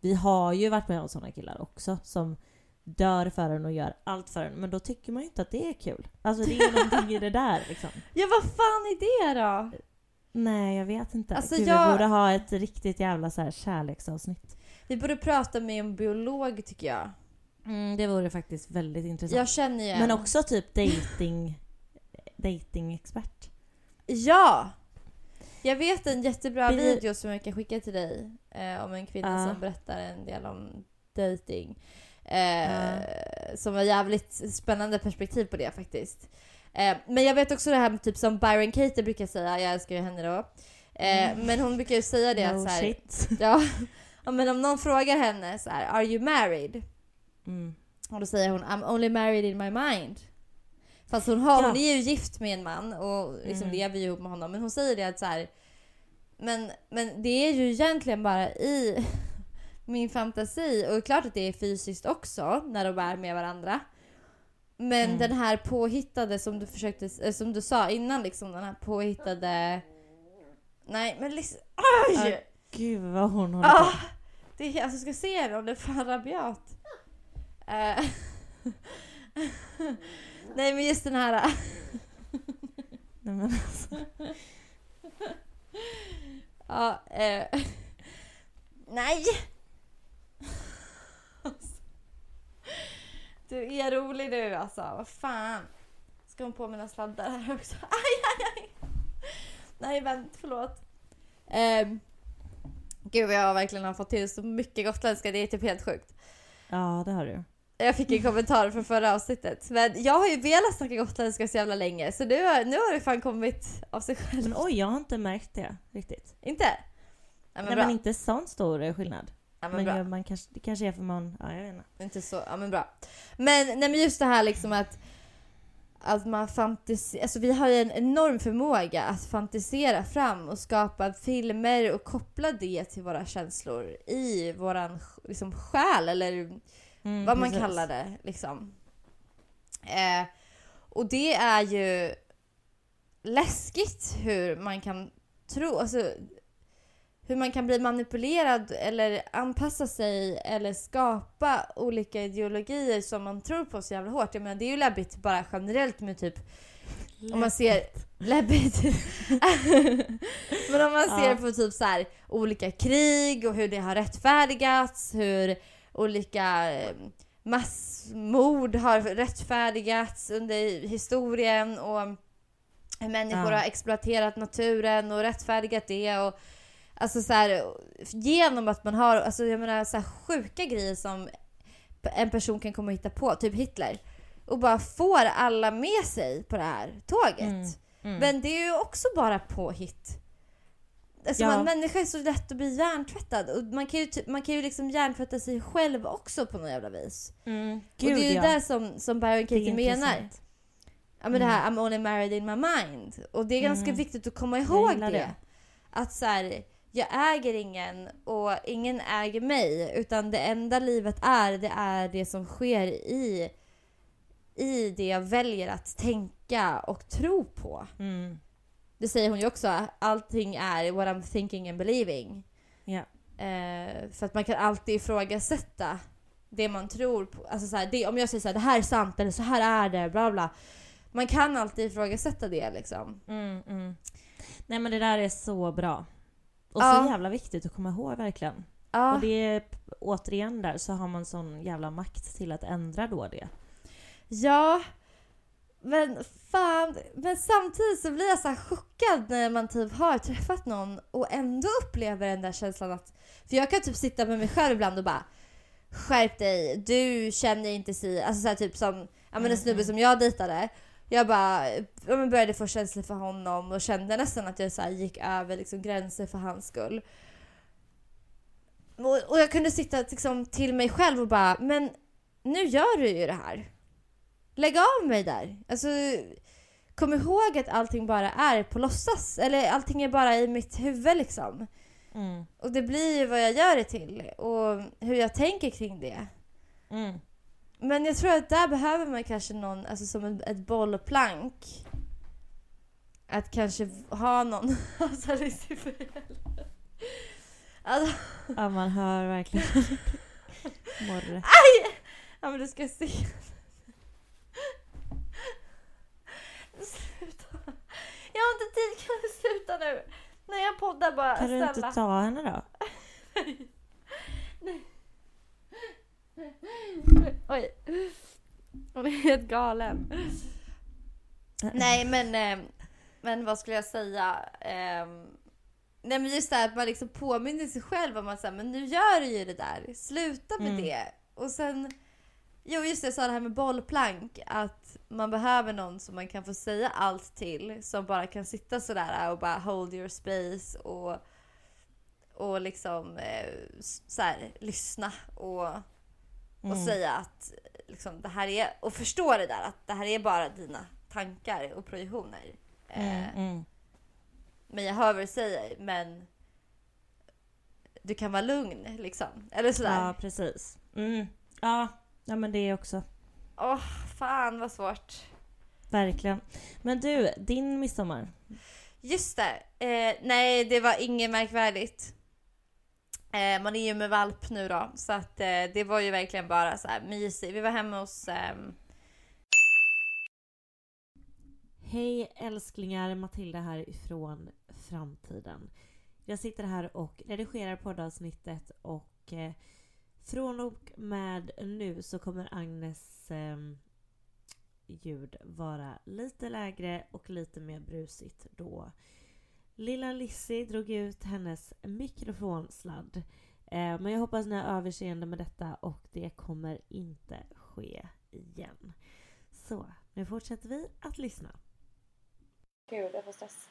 Vi har ju varit med om sådana killar också som dör för en och gör allt för en. Men då tycker man ju inte att det är kul. Alltså det är någonting i det där liksom. Ja vad fan är det då? Nej, jag vet inte. Alltså, Gud, jag- Vi borde ha ett riktigt jävla så här kärleksavsnitt. Vi borde prata med en biolog tycker jag. Mm, det vore faktiskt väldigt intressant. Jag känner ju en. Men också typ dating dating-expert. Ja! Jag vet en jättebra Vi- video som jag kan skicka till dig eh, om en kvinna Ja. som berättar en del om dating. Eh, Som var jävligt spännande perspektiv på det faktiskt. Eh, men jag vet också det här med typ som Byron Katie brukar säga, jag älskar ju henne då. Eh, Men hon brukar ju säga det no att så här, ja, men om någon frågar henne så här, Are you married? Mm. Och då säger hon I'm only married in my mind. Fast hon, har, Ja. hon är ju gift med en man och liksom Mm. lever ju ihop med honom. Men hon säger det att så här, men, men det är ju egentligen bara i min fantasi. Och klart att det är fysiskt också när de är med varandra. Men Mm. den här påhittade som du försökte, eh, som du sa innan liksom, den här påhittade... Nej men liksom, aj! Ja, Gud vad hon håller Ah, på. det är, alltså ska se det, hon är fan rabiat. Eh, Nej men just den här... Nej, men alltså. Ja, eh, nej! Du är rolig nu alltså, vad fan. Ska hon på mina sladdar här också? Aj, aj, aj. Nej, vänt, förlåt. Um, gud, jag har verkligen fått till så mycket gotländska, det är typ helt sjukt. Ja, det har du. Jag fick en kommentar från förra avsnittet. Men jag har ju velat snacka gotländska så jävla länge, så nu har, nu har det fan kommit av sig själv. Men oj, jag har inte märkt det riktigt. Inte? Nej, men Nej, bra. men inte sån stor skillnad. ja, men Men, jag- man kanske, det kanske är för man... Ja, jag vet inte. Inte så, ja men bra. Men, nej, men just det här liksom att att man fantiserar, alltså vi har ju en enorm förmåga att fantisera fram och skapa filmer och koppla det till våra känslor i våran liksom, själ eller Mm, vad man precis. kallar det liksom. Eh, och det är ju läskigt hur man kan tro, alltså hur man kan bli manipulerad eller anpassa sig eller skapa olika ideologier som man tror på så jävla hårt. Jag menar, det är ju läbbigt bara generellt med typ om man ser läbbigt. Men om man ser Ja. på typ så här olika krig och hur det har rättfärdigats, hur olika eh, massmord har rättfärdigats under historien och människor Ja. har exploaterat naturen och rättfärdigat det och alltså så här, genom att man har alltså jag menar så här sjuka grejer som en person kan komma och hitta på, typ Hitler och bara får alla med sig på det här tåget. Mm, mm. Men det är ju också bara påhitt. Alltså Ja. man, människa är så lätt att bli hjärntvättad och man kan ju, man kan ju liksom hjärntvätta sig själv också på något jävla vis. Mm, och gud, det är ju ja. där som, som Byron Det Katie menar. Ja men det Mm. här I'm only married in my mind. Och det är ganska Mm. viktigt att komma ihåg det. det. Att så här, jag äger ingen och ingen äger mig. Utan det enda livet är, det är det som sker i, i det jag väljer att tänka och tro på. Mm, Det säger hon ju också. Allting är what I'm thinking and believing. ja. Eh, för att man kan alltid ifrågasätta det man tror på. Alltså så här, det, om jag säger så här, det här är sant eller så här är det, bla bla. Man kan alltid ifrågasätta det liksom. Mm, mm. Nej men det där är så bra. Och Ja. så jävla viktigt att komma ihåg verkligen. Ja, Och det återigen där så har man sån jävla makt till att ändra då det. ja. Men fan, men samtidigt så blir jag så chockad när man typ har träffat någon och ändå upplever den där känslan att... För jag kan typ sitta med mig själv ibland och bara Skärp dig, du känner inte si... Alltså så här, typ som ja, men en snubbe som jag dejtade. Jag bara ja, men började få känslor för honom och kände nästan att jag så gick över liksom, gränser för hans skull. Och, och jag kunde sitta liksom, till mig själv och bara men nu gör du ju det här. Lägg av mig där. Alltså, kom ihåg att allting bara är på låtsas. Eller allting är bara i mitt huvud liksom. Mm. Och det blir ju vad jag gör det till och hur jag tänker kring det. Mm. Men jag tror att där behöver man kanske någon, alltså som ett, bollplank. Att kanske ha någon... alltså det är så fel. Alltså, Ja man hör verkligen morre. aj! Ja men du ska se. Sluta. Jag har inte tid, kan du sluta nu? När jag poddar bara, Kan du snälla. inte ta henne då? Oj. Hon är helt galen. Nej men, eh, men vad skulle jag säga? Ehm, nej men just det här att man liksom påminner sig själv om att säga, men nu gör du ju det där. Sluta med Mm. det. Och sen, jo just det, jag sa det här med bollplank. Att man behöver någon som man kan få säga allt till. Som bara kan sitta sådär och bara hold your space och, och liksom eh, så här, lyssna och och Mm. säga att liksom, det här är, och förstå det där att det här är bara dina tankar och projektioner. Mm, Eh, mm. Men jag hör vad du säger men du kan vara lugn liksom. Eller sådär. Ja precis. Mm. Ja. ja men det är också Åh fan vad svårt. verkligen. Men du, din midsommar. Just det. Eh, nej det var inget märkvärdigt. Eh, man är ju med valp nu då så att eh, det var ju verkligen bara så här mysigt. Vi var hemma hos ehm, Hej älsklingar, Matilda här ifrån framtiden. Jag sitter här och redigerar poddavsnittet och eh, från och med nu så kommer Agnes eh, ljud vara lite lägre och lite mer brusigt då lilla Lizzie drog ut hennes mikrofonsladd. Eh, men jag hoppas ni har överseende med detta och det kommer inte ske igen. Så, nu fortsätter vi att lyssna. Gud, jag får stress.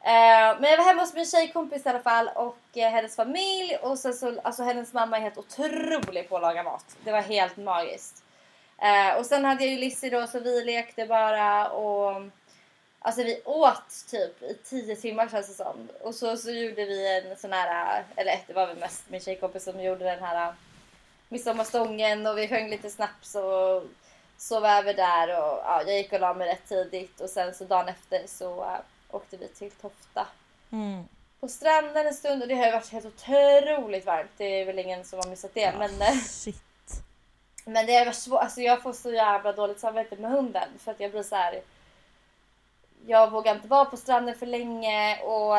Eh, men jag var hemma hos min tjejkompis i alla fall och eh, hennes familj och sen så, alltså hennes mamma är helt otrolig på att laga mat. Det var helt magiskt. Eh, och sen hade jag ju Lizzie då så vi lekte bara och Alltså vi åt typ i tio timmar känns det som. Och så, så gjorde vi en sån här, eller det var väl mest min tjejkompis som gjorde den här midsommarstången och vi sjöng lite snaps och sov över där och ja, jag gick och la mig rätt tidigt och sen så dagen efter så uh, åkte vi till Tofta. Mm. På stranden en stund och det har ju varit helt otroligt varmt. Det är väl ingen som har missat det. Ja, men, eh, Shit. men det har varit svårt. Alltså jag får så jävla dåligt samvete med hunden för att jag blir så här. Jag vågar inte vara på stranden för länge och,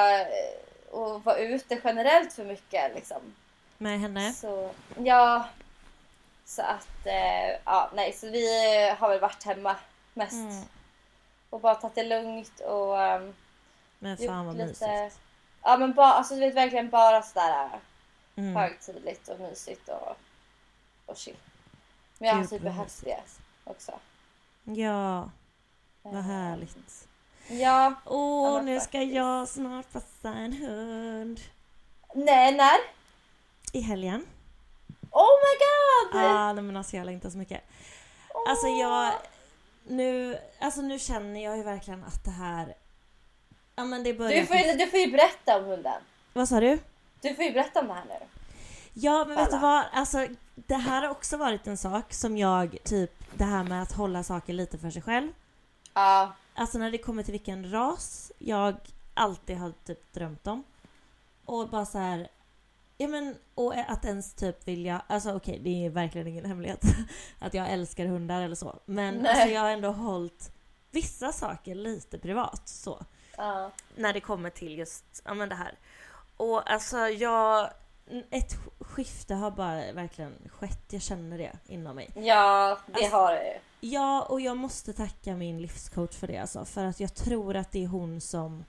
och vara ute generellt för mycket liksom. Med henne? Så ja. Så att eh, ja, nej, så vi har väl varit hemma mest Mm. Och bara tagit det lugnt och um, Men fan vad lite. mysigt. Ja men bara, alltså du vet verkligen bara sådär Mm. högtidligt och mysigt och, och chill. Men jag har typ behövt det också. Ja, vad Eh, härligt. Ja. Åh, men nu ska faktiskt. jag snart passa en hund. Nej, när? I helgen. Oh my god! Ja, nej men alltså jag längtar så mycket. Alltså jag... Nu, alltså nu känner jag ju verkligen att det här... Ja men det börjar... du, får ju, du får ju berätta om hunden. Vad sa du? Du får ju berätta om det här nu. Ja men vet du vad? Alltså det här har också varit en sak som jag typ... Det här med att hålla saker lite för sig själv. Ja. Alltså när det kommer till vilken ras jag alltid har typ drömt om. Och bara så här. Ja men och att ens typ vilja, alltså okej det är verkligen ingen hemlighet att jag älskar hundar eller så. Men Nej. alltså jag har ändå hållit vissa saker lite privat så. ja. När det kommer till just, ja men det här. Och alltså jag, ett skifte har bara verkligen skett, jag känner det inom mig. Ja, det Alltså- har ju. Ja, och jag måste tacka min livscoach för det alltså. För att jag tror att det är hon som...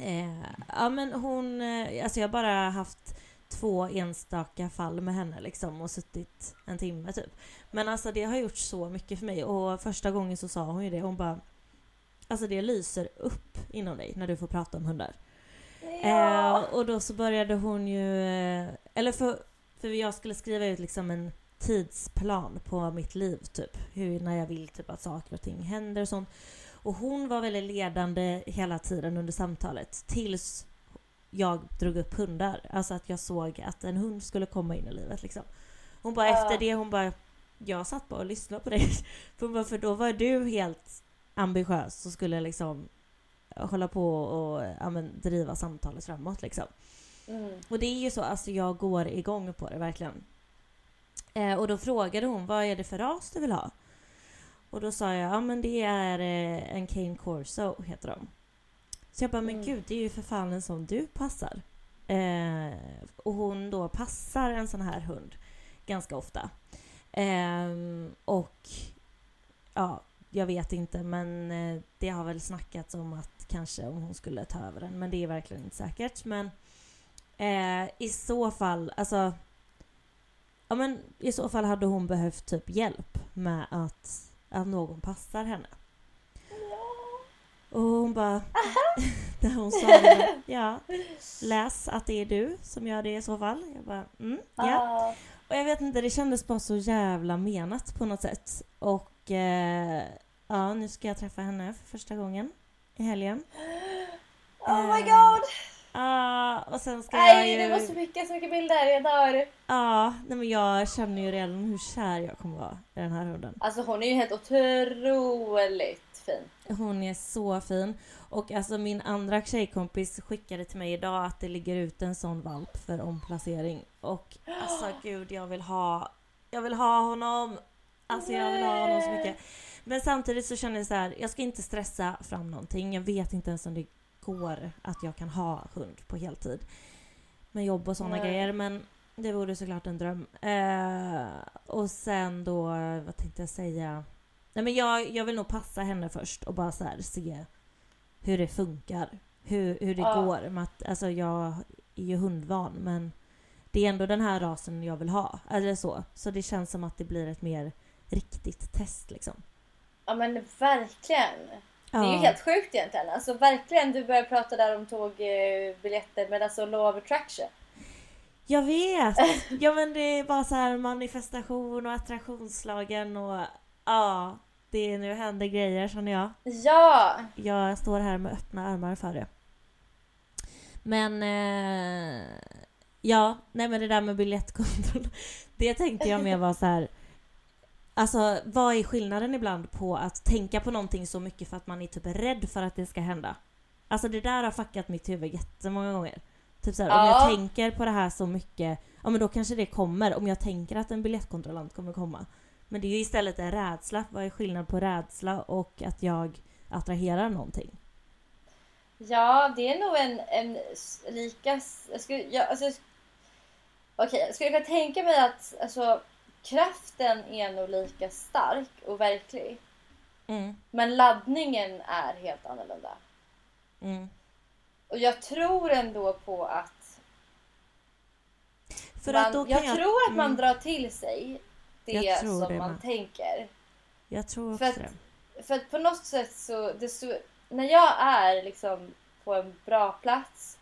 Eh, ja men hon... Eh, alltså jag har bara haft två enstaka fall med henne liksom och suttit en timme typ. Men alltså det har gjort så mycket för mig och första gången så sa hon ju det. Hon bara... Alltså det lyser upp inom dig när du får prata om hundar. Ja. Eh, och då så började hon ju... Eh, eller för, för jag skulle skriva ut liksom en tidsplan på mitt liv typ. Hur, när jag vill typ att saker och ting händer och sånt. Och hon var väldigt ledande hela tiden under samtalet. Tills jag drog upp hundar. Alltså att jag såg att en hund skulle komma in i livet liksom. Hon bara efter det, hon bara... Jag satt bara och lyssnade på dig. För, bara, för då var du helt ambitiös och skulle liksom hålla på och ja, men, driva samtalet framåt liksom. Mm. Och det är ju så, alltså jag går igång på det verkligen. Eh, och då frågade hon, vad är det för ras du vill ha? Och då sa jag, ja men det är eh, en Cane Corso, heter de. Så jag bara, men Mm. gud, det är ju för fan en som du passar. Eh, och hon då passar en sån här hund ganska ofta. Ehm, och ja, jag vet inte men eh, det har väl snackats om att kanske om hon skulle ta över den men det är verkligen inte säkert. Men eh, i så fall, alltså Ja men i så fall hade hon behövt typ hjälp med att, att någon passar henne. Och hon bara... Där hon sa det, ja, läs att det är du som gör det i så fall. Jag bara, mm, ja. Och jag vet inte, det kändes bara så jävla menat på något sätt. Och eh, ja, nu ska jag träffa henne för första gången i helgen. Oh my Eh, god! Ja, och sen ska jag Nej, ju... det måste skicka så mycket bilder, jag dör. Ja, nej men jag känner ju redan hur kär jag kommer vara i den här hunden. Alltså hon är ju helt otroligt fin. Hon är så fin. Och alltså min andra tjejkompis skickade till mig idag att det ligger ut en sån valp för omplacering. Och alltså gud, jag vill ha... Jag vill ha honom! Alltså jag vill ha honom så mycket. Men samtidigt så känner jag så här, jag ska inte stressa fram någonting. Jag vet inte ens om det går att jag kan ha hund på heltid. Med jobb och sådana grejer. Men Det vore såklart en dröm. Eh, och sen då, vad tänkte jag säga? Nej men jag, jag vill nog passa henne först och bara så här se hur det funkar. Hur, hur det Ja. går. Med att, alltså jag är ju hundvan men det är ändå den här rasen jag vill ha. Eller så. Så det känns som att det blir ett mer riktigt test liksom. Ja men verkligen. Det är ju helt sjukt egentligen. Alltså verkligen, du började prata där om tågbiljetter men alltså law of attraction. Jag vet! Ja men det är bara så här manifestation och attraktionslagen och ja, det är nu händer grejer känner jag. Ja! Jag står här med öppna armar för det. Men eh, ja, nej men det där med biljettkontroll. Det tänkte jag mer var så här. Alltså vad är skillnaden ibland på att tänka på någonting så mycket för att man är typ rädd för att det ska hända? Alltså det där har fuckat mitt huvud jättemånga gånger. Typ såhär, om Ja. jag tänker på det här så mycket, ja men då kanske det kommer. Om jag tänker att en biljettkontrollant kommer komma. Men det är ju istället en rädsla. Vad är skillnad på rädsla och att jag attraherar någonting? Ja, det är nog en, en lika... Jag skulle, jag, alltså, Okej, jag skulle kunna tänka mig att alltså, kraften är nog lika stark och verklig. Mm, Men laddningen är helt annorlunda. mm. Och jag tror ändå på att... För man, att då kan jag, jag, tror att man mm, drar till sig det som det man med. tänker. Jag tror för också att- det. För att på något sätt så, så... När jag är liksom på en bra plats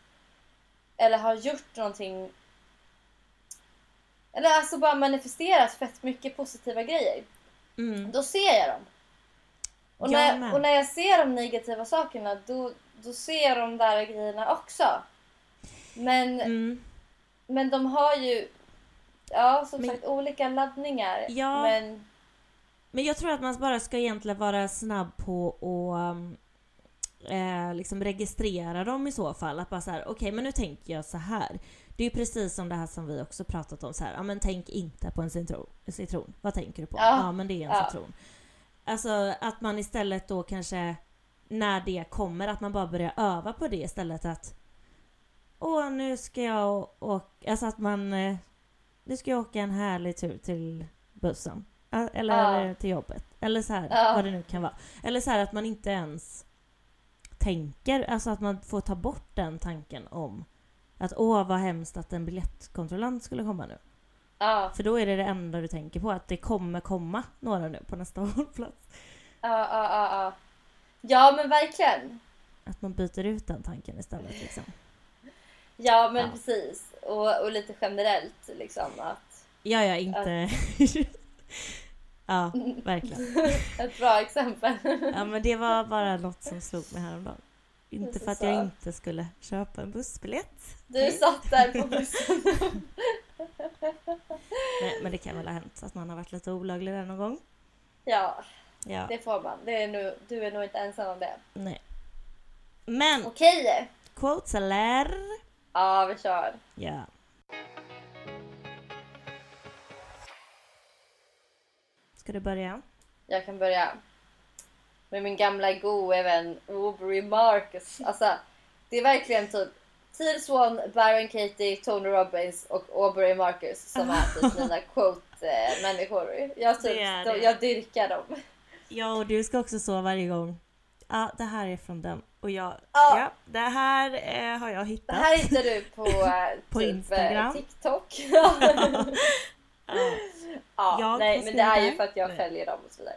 eller har gjort någonting eller alltså bara manifesterat fett mycket positiva grejer. Mm. Då ser jag dem. Och Jag när, med. och när jag ser de negativa sakerna då, då ser jag de där grejerna också. Men, Mm. men de har ju ja, som Men- sagt olika laddningar. Ja. Men Men jag tror att man bara ska egentligen vara snabb på att eh, liksom registrera dem i så fall. Att bara så här, okej men nu tänker jag så här. Det är ju precis som det här som vi också pratat om så här. Ja men tänk inte på en citron. citron. Vad tänker du på? Ja. Ja, men det är en Ja. citron. Alltså att man istället då kanske när det kommer att man bara börjar öva på det istället att Åh nu ska jag åka, alltså att man eh, Nu ska jag åka en härlig tur till bussen. Eller Ja. till jobbet. Eller så här, Ja. vad det nu kan vara. Eller så här att man inte ens tänker, alltså att man får ta bort den tanken om att åh vad hemskt att en biljettkontrollant skulle komma nu. ja, För då är det det enda du tänker på, att det kommer komma några nu på nästa hållplats. ja, ja, ja, ja. Ja men verkligen. Att man byter ut den tanken istället liksom. Ja men Ja. precis. Och, och lite generellt liksom att Ja, ja, inte... ja, verkligen. ett bra exempel. Ja, men det var bara något som slog mig häromdagen. Inte för att jag inte skulle köpa en bussbiljett. Du satt där på bussen. Nej, men det kan väl ha hänt att man har varit lite olaglig där någon gång. Ja, Ja, det får man. Det är nu, du är nog inte ensam om det. nej. Men, Okej. quotes eller? Ja, vi kör. Ja. Ska du börja? Jag kan börja med min gamla gode vän Aubrey Marcus. Alltså, det är verkligen typ Teal Swan, Byron Katie, Tony Robbins och Aubrey Marcus som är typ mina quote-människor. Jag, typ, Det de, det. jag dyrkar dem. Ja, och du ska också så varje gång. Ja, det här är från den. Och jag, Ja. ja, det här eh, har jag Det hittat. här hittar du på, eh, På typ, Instagram. eh, TikTok. Ja. ja, nej, men det är ju för att jag följer dem och så vidare.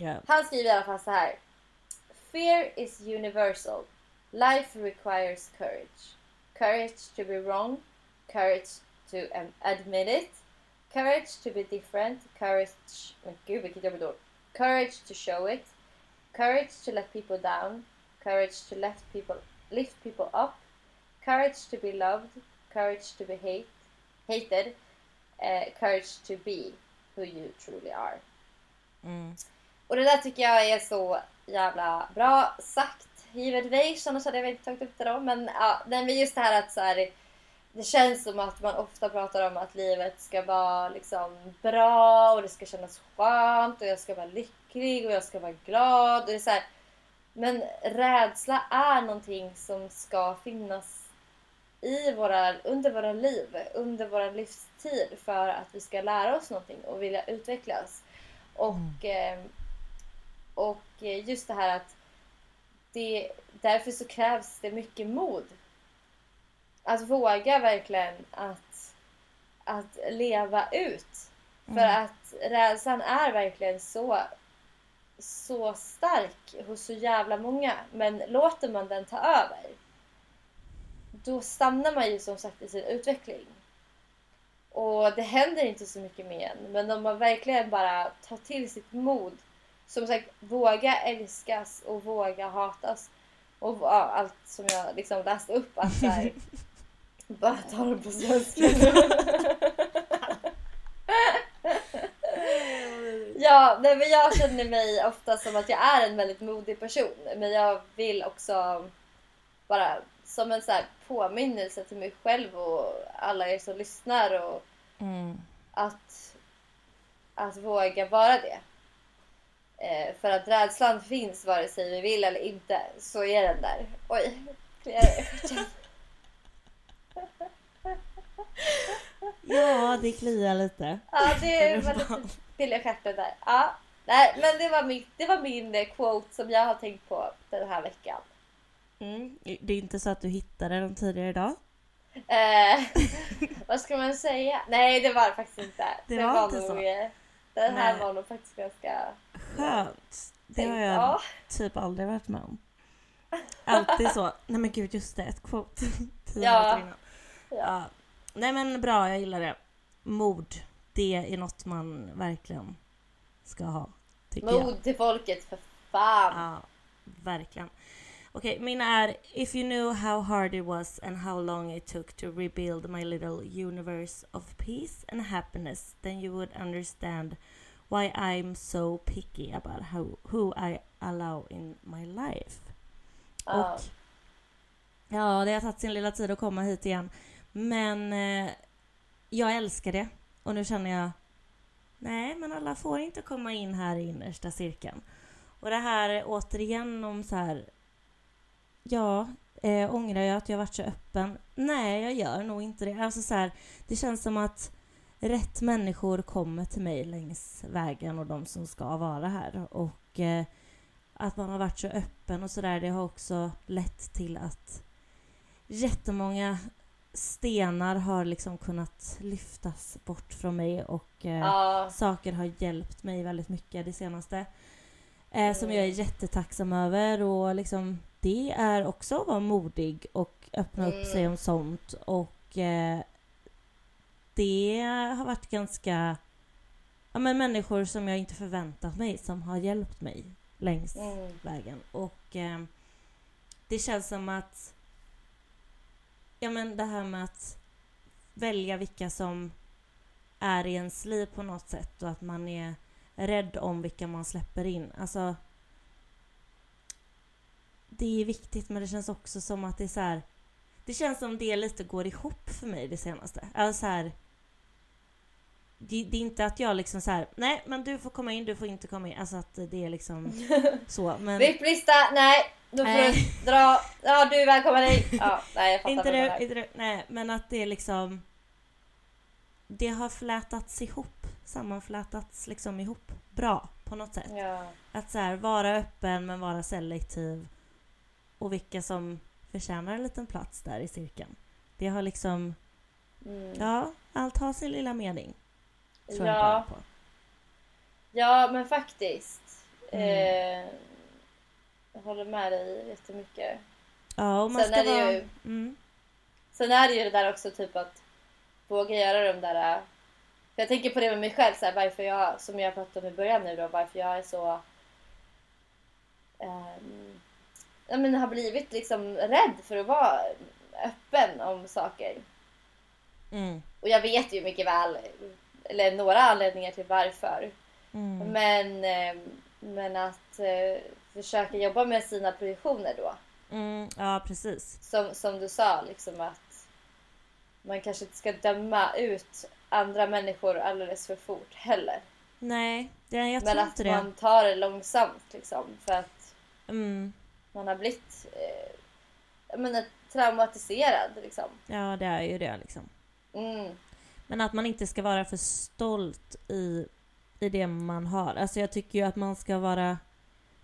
Ja. Han skriver i alla fall så här. Fear is universal. Life requires courage. Courage to be wrong. Courage to um, admit it. Courage to be different. Courage... Men gud vilket jobbigt ord. Courage to show it. Courage to let people down. Courage to lift people, lift people up. Courage to be loved. Courage to be hate, hated. Uh, courage to be who you truly are. Mm. Och det där tycker jag är så jävla bra sagt. Givetvis, annars hade jag inte tagit upp det då. Men, ja, men just det här att så här, det känns som att man ofta pratar om att livet ska vara liksom bra och det ska kännas skönt och jag ska vara lycklig och jag ska vara glad. Och det är så här, men rädsla är någonting som ska finnas i våra, under våra liv, under vår livstid för att vi ska lära oss någonting och vilja utvecklas. Och, eh, och just det här att det, därför så krävs det mycket mod. Att våga verkligen att, att leva ut. För att rädslan är verkligen så, så stark hos så jävla många. Men låter man den ta över, då stannar man ju som sagt i sin utveckling. Och det händer inte så mycket med en. Men om man verkligen bara tar till sitt mod. Som sagt, våga älskas och våga hatas. Och ja, allt som jag liksom läste upp. Att så här, bara ta det på svenska. ja, nej, men jag känner mig ofta som att jag är en väldigt modig person. Men jag vill också bara som en så här påminnelse till mig själv och alla er som lyssnar och Mm. att, att våga vara det. Eh, för att rädslan finns vare sig vi vill eller inte så är den där. Oj, kliar stjärten. Ja, det kliar lite. Ja, det var lite till i stjärten där. Ja, nej, men det var, mitt, det var min eh, quote som jag har tänkt på den här veckan. Mm. Det är inte så att du hittade den tidigare idag? Eh, vad ska man säga? Nej, det var det faktiskt inte. Det var inte nog, så. eh, Den här Nej. var nog faktiskt ganska... Skönt. Det har jag Ja. typ aldrig varit med om. Alltid så. Nej men gud, just det. Ett quote. Tio Ja. Ja. Nej men bra, jag gillar det. Mod. Det är något man verkligen ska ha. Jag. Mod till folket för fan. Ja, verkligen. Okej, mina är If you knew how hard it was and how long it took to rebuild my little universe of peace and happiness then you would understand why I'm so picky about how, who I allow in my life. Ja. Och ja, det har tagit sin lilla tid att komma hit igen. Men eh, jag älskar det. Och nu känner jag Nej, men alla får inte komma in här i innersta cirkeln. Och det här återigen om så här Ja, eh, ångrar jag att jag varit så öppen? Nej, jag gör nog inte det. Alltså så här, det känns som att rätt människor kommer till mig längs vägen och de som ska vara här. Och eh, att man har varit så öppen och sådär, det har också lett till att jättemånga stenar har liksom kunnat lyftas bort från mig och eh, Ja. saker har hjälpt mig väldigt mycket det senaste. Eh, som jag är jättetacksam över och liksom det är också att vara modig och öppna upp sig om sånt och eh, det har varit ganska ja, men människor som jag inte förväntat mig som har hjälpt mig längs Mm. vägen och eh, det känns som att ja men det här med att välja vilka som är i ens liv på något sätt och att man är rädd om vilka man släpper in. Alltså det är viktigt men det känns också som att det är så här. Det känns som det lite går ihop för mig det senaste. Alltså så här, det, det är inte att jag liksom så här, nej men du får komma in, du får inte komma in. Alltså att det är liksom så. Men VIP-lista, nej. Då får Nej. du dra. Ja, du är välkommen hit. Ja, nej, jag fattar inte du inte du, nej men att det är liksom Det har flätats ihop, sammanflätats liksom ihop bra på något sätt. Ja. Att så här, vara öppen men vara selektiv och vilka som förtjänar en liten plats där i cirkeln. Det har liksom, Mm. ja, allt har sin lilla mening. Ja. ja, men faktiskt. Mm. Eh, jag håller med dig jättemycket. Ja, och man Sen ska är det vara... ju- Mm, Sen är det ju det där också typ att våga göra de där... Jag tänker på det med mig själv, så här, varför jag, som jag pratade om i början nu då, varför jag är så... Um, ja, men har blivit liksom rädd för att vara öppen om saker. mm, Och jag vet ju mycket väl, eller några anledningar till varför. mm, Men, eh, men att eh, försöka jobba med sina projektioner då. mm, ja, precis. Som, som du sa, liksom att man kanske inte ska döma ut andra människor alldeles för fort heller. Nej, det, jag men tror att inte det. man tar det långsamt liksom. För att Mm, man har blivit... Eh, menar, traumatiserad liksom. Ja, det är ju det liksom. Mm. Men att man inte ska vara för stolt i, i det man har. Alltså jag tycker ju att man ska vara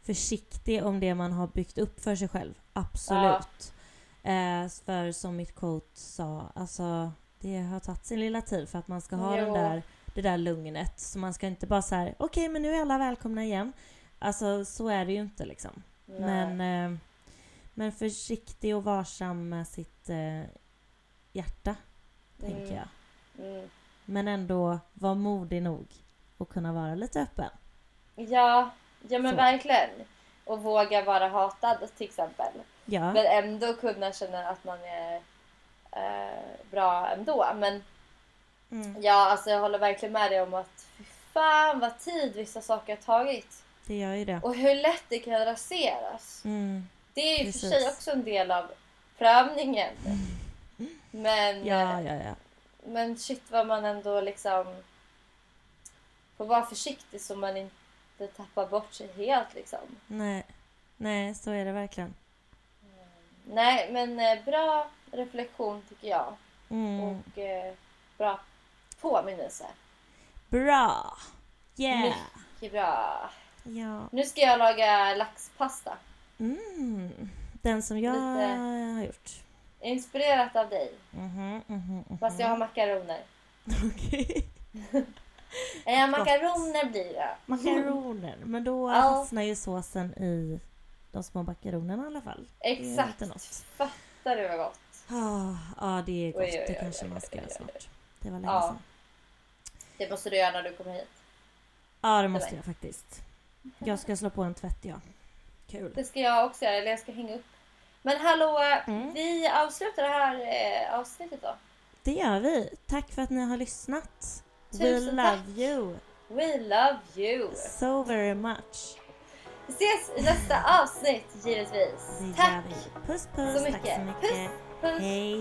försiktig om det man har byggt upp för sig själv. Absolut. Eh, för som mitt coach sa, alltså det har tagit sin lilla tid för att man ska ha den där, det där lugnet. Så man ska inte bara säga okej men nu är alla välkomna igen. Alltså så är det ju inte liksom. Nej. Men, eh, men försiktig och varsam med sitt eh, hjärta, tänker Mm. jag. Mm. Men ändå vara modig nog och kunna vara lite öppen. Ja, ja men Så. verkligen. Och våga vara hatad till exempel. Ja, Men ändå kunna känna att man är eh, bra ändå. Men mm, ja, alltså jag håller verkligen med dig om att fy fan vad tid vissa saker har tagit. det gör ju det. Och hur lätt det kan raseras. Mm, Det är ju för Precis. sig också en del av prövningen. Men, ja, eh, ja, ja. Men shit vad man ändå liksom får vara försiktig så man inte tappar bort sig helt liksom. Nej, nej, så är det verkligen. Nej, men eh, bra reflektion tycker jag. Mm. Och eh, bra påminnelse. Bra! Yeah! Mycket bra. Ja. Nu ska jag laga laxpasta. Mm. Den som jag Lite- har gjort. Inspirerat av dig. Mhm, mhm, mhm. Fast jag har makaroner. Okej. Eh, makaroner blir det. Makaroner. Men då Ja. fastnar ju såsen i de små makaronerna i alla fall. Exakt. Fattar du vad gott? Ah, Ja, det är gott. Oj, oj, oj, det kanske man ska göra snart. Det var länge Ja. sedan. Det måste du göra när du kommer hit. Ja, det måste mig. jag faktiskt. Jag ska slå på en tvätt, ja. Kul. Det ska jag också göra, eller jag ska hänga upp. Men hallå, Mm. vi avslutar det här eh, avsnittet då. Det gör vi. Tack för att ni har lyssnat. We Tusen love tack. you We love you! so very much. Vi ses i nästa avsnitt givetvis. Det Tack. Puss puss. så Tack mycket. så mycket. Puss, puss. Hej.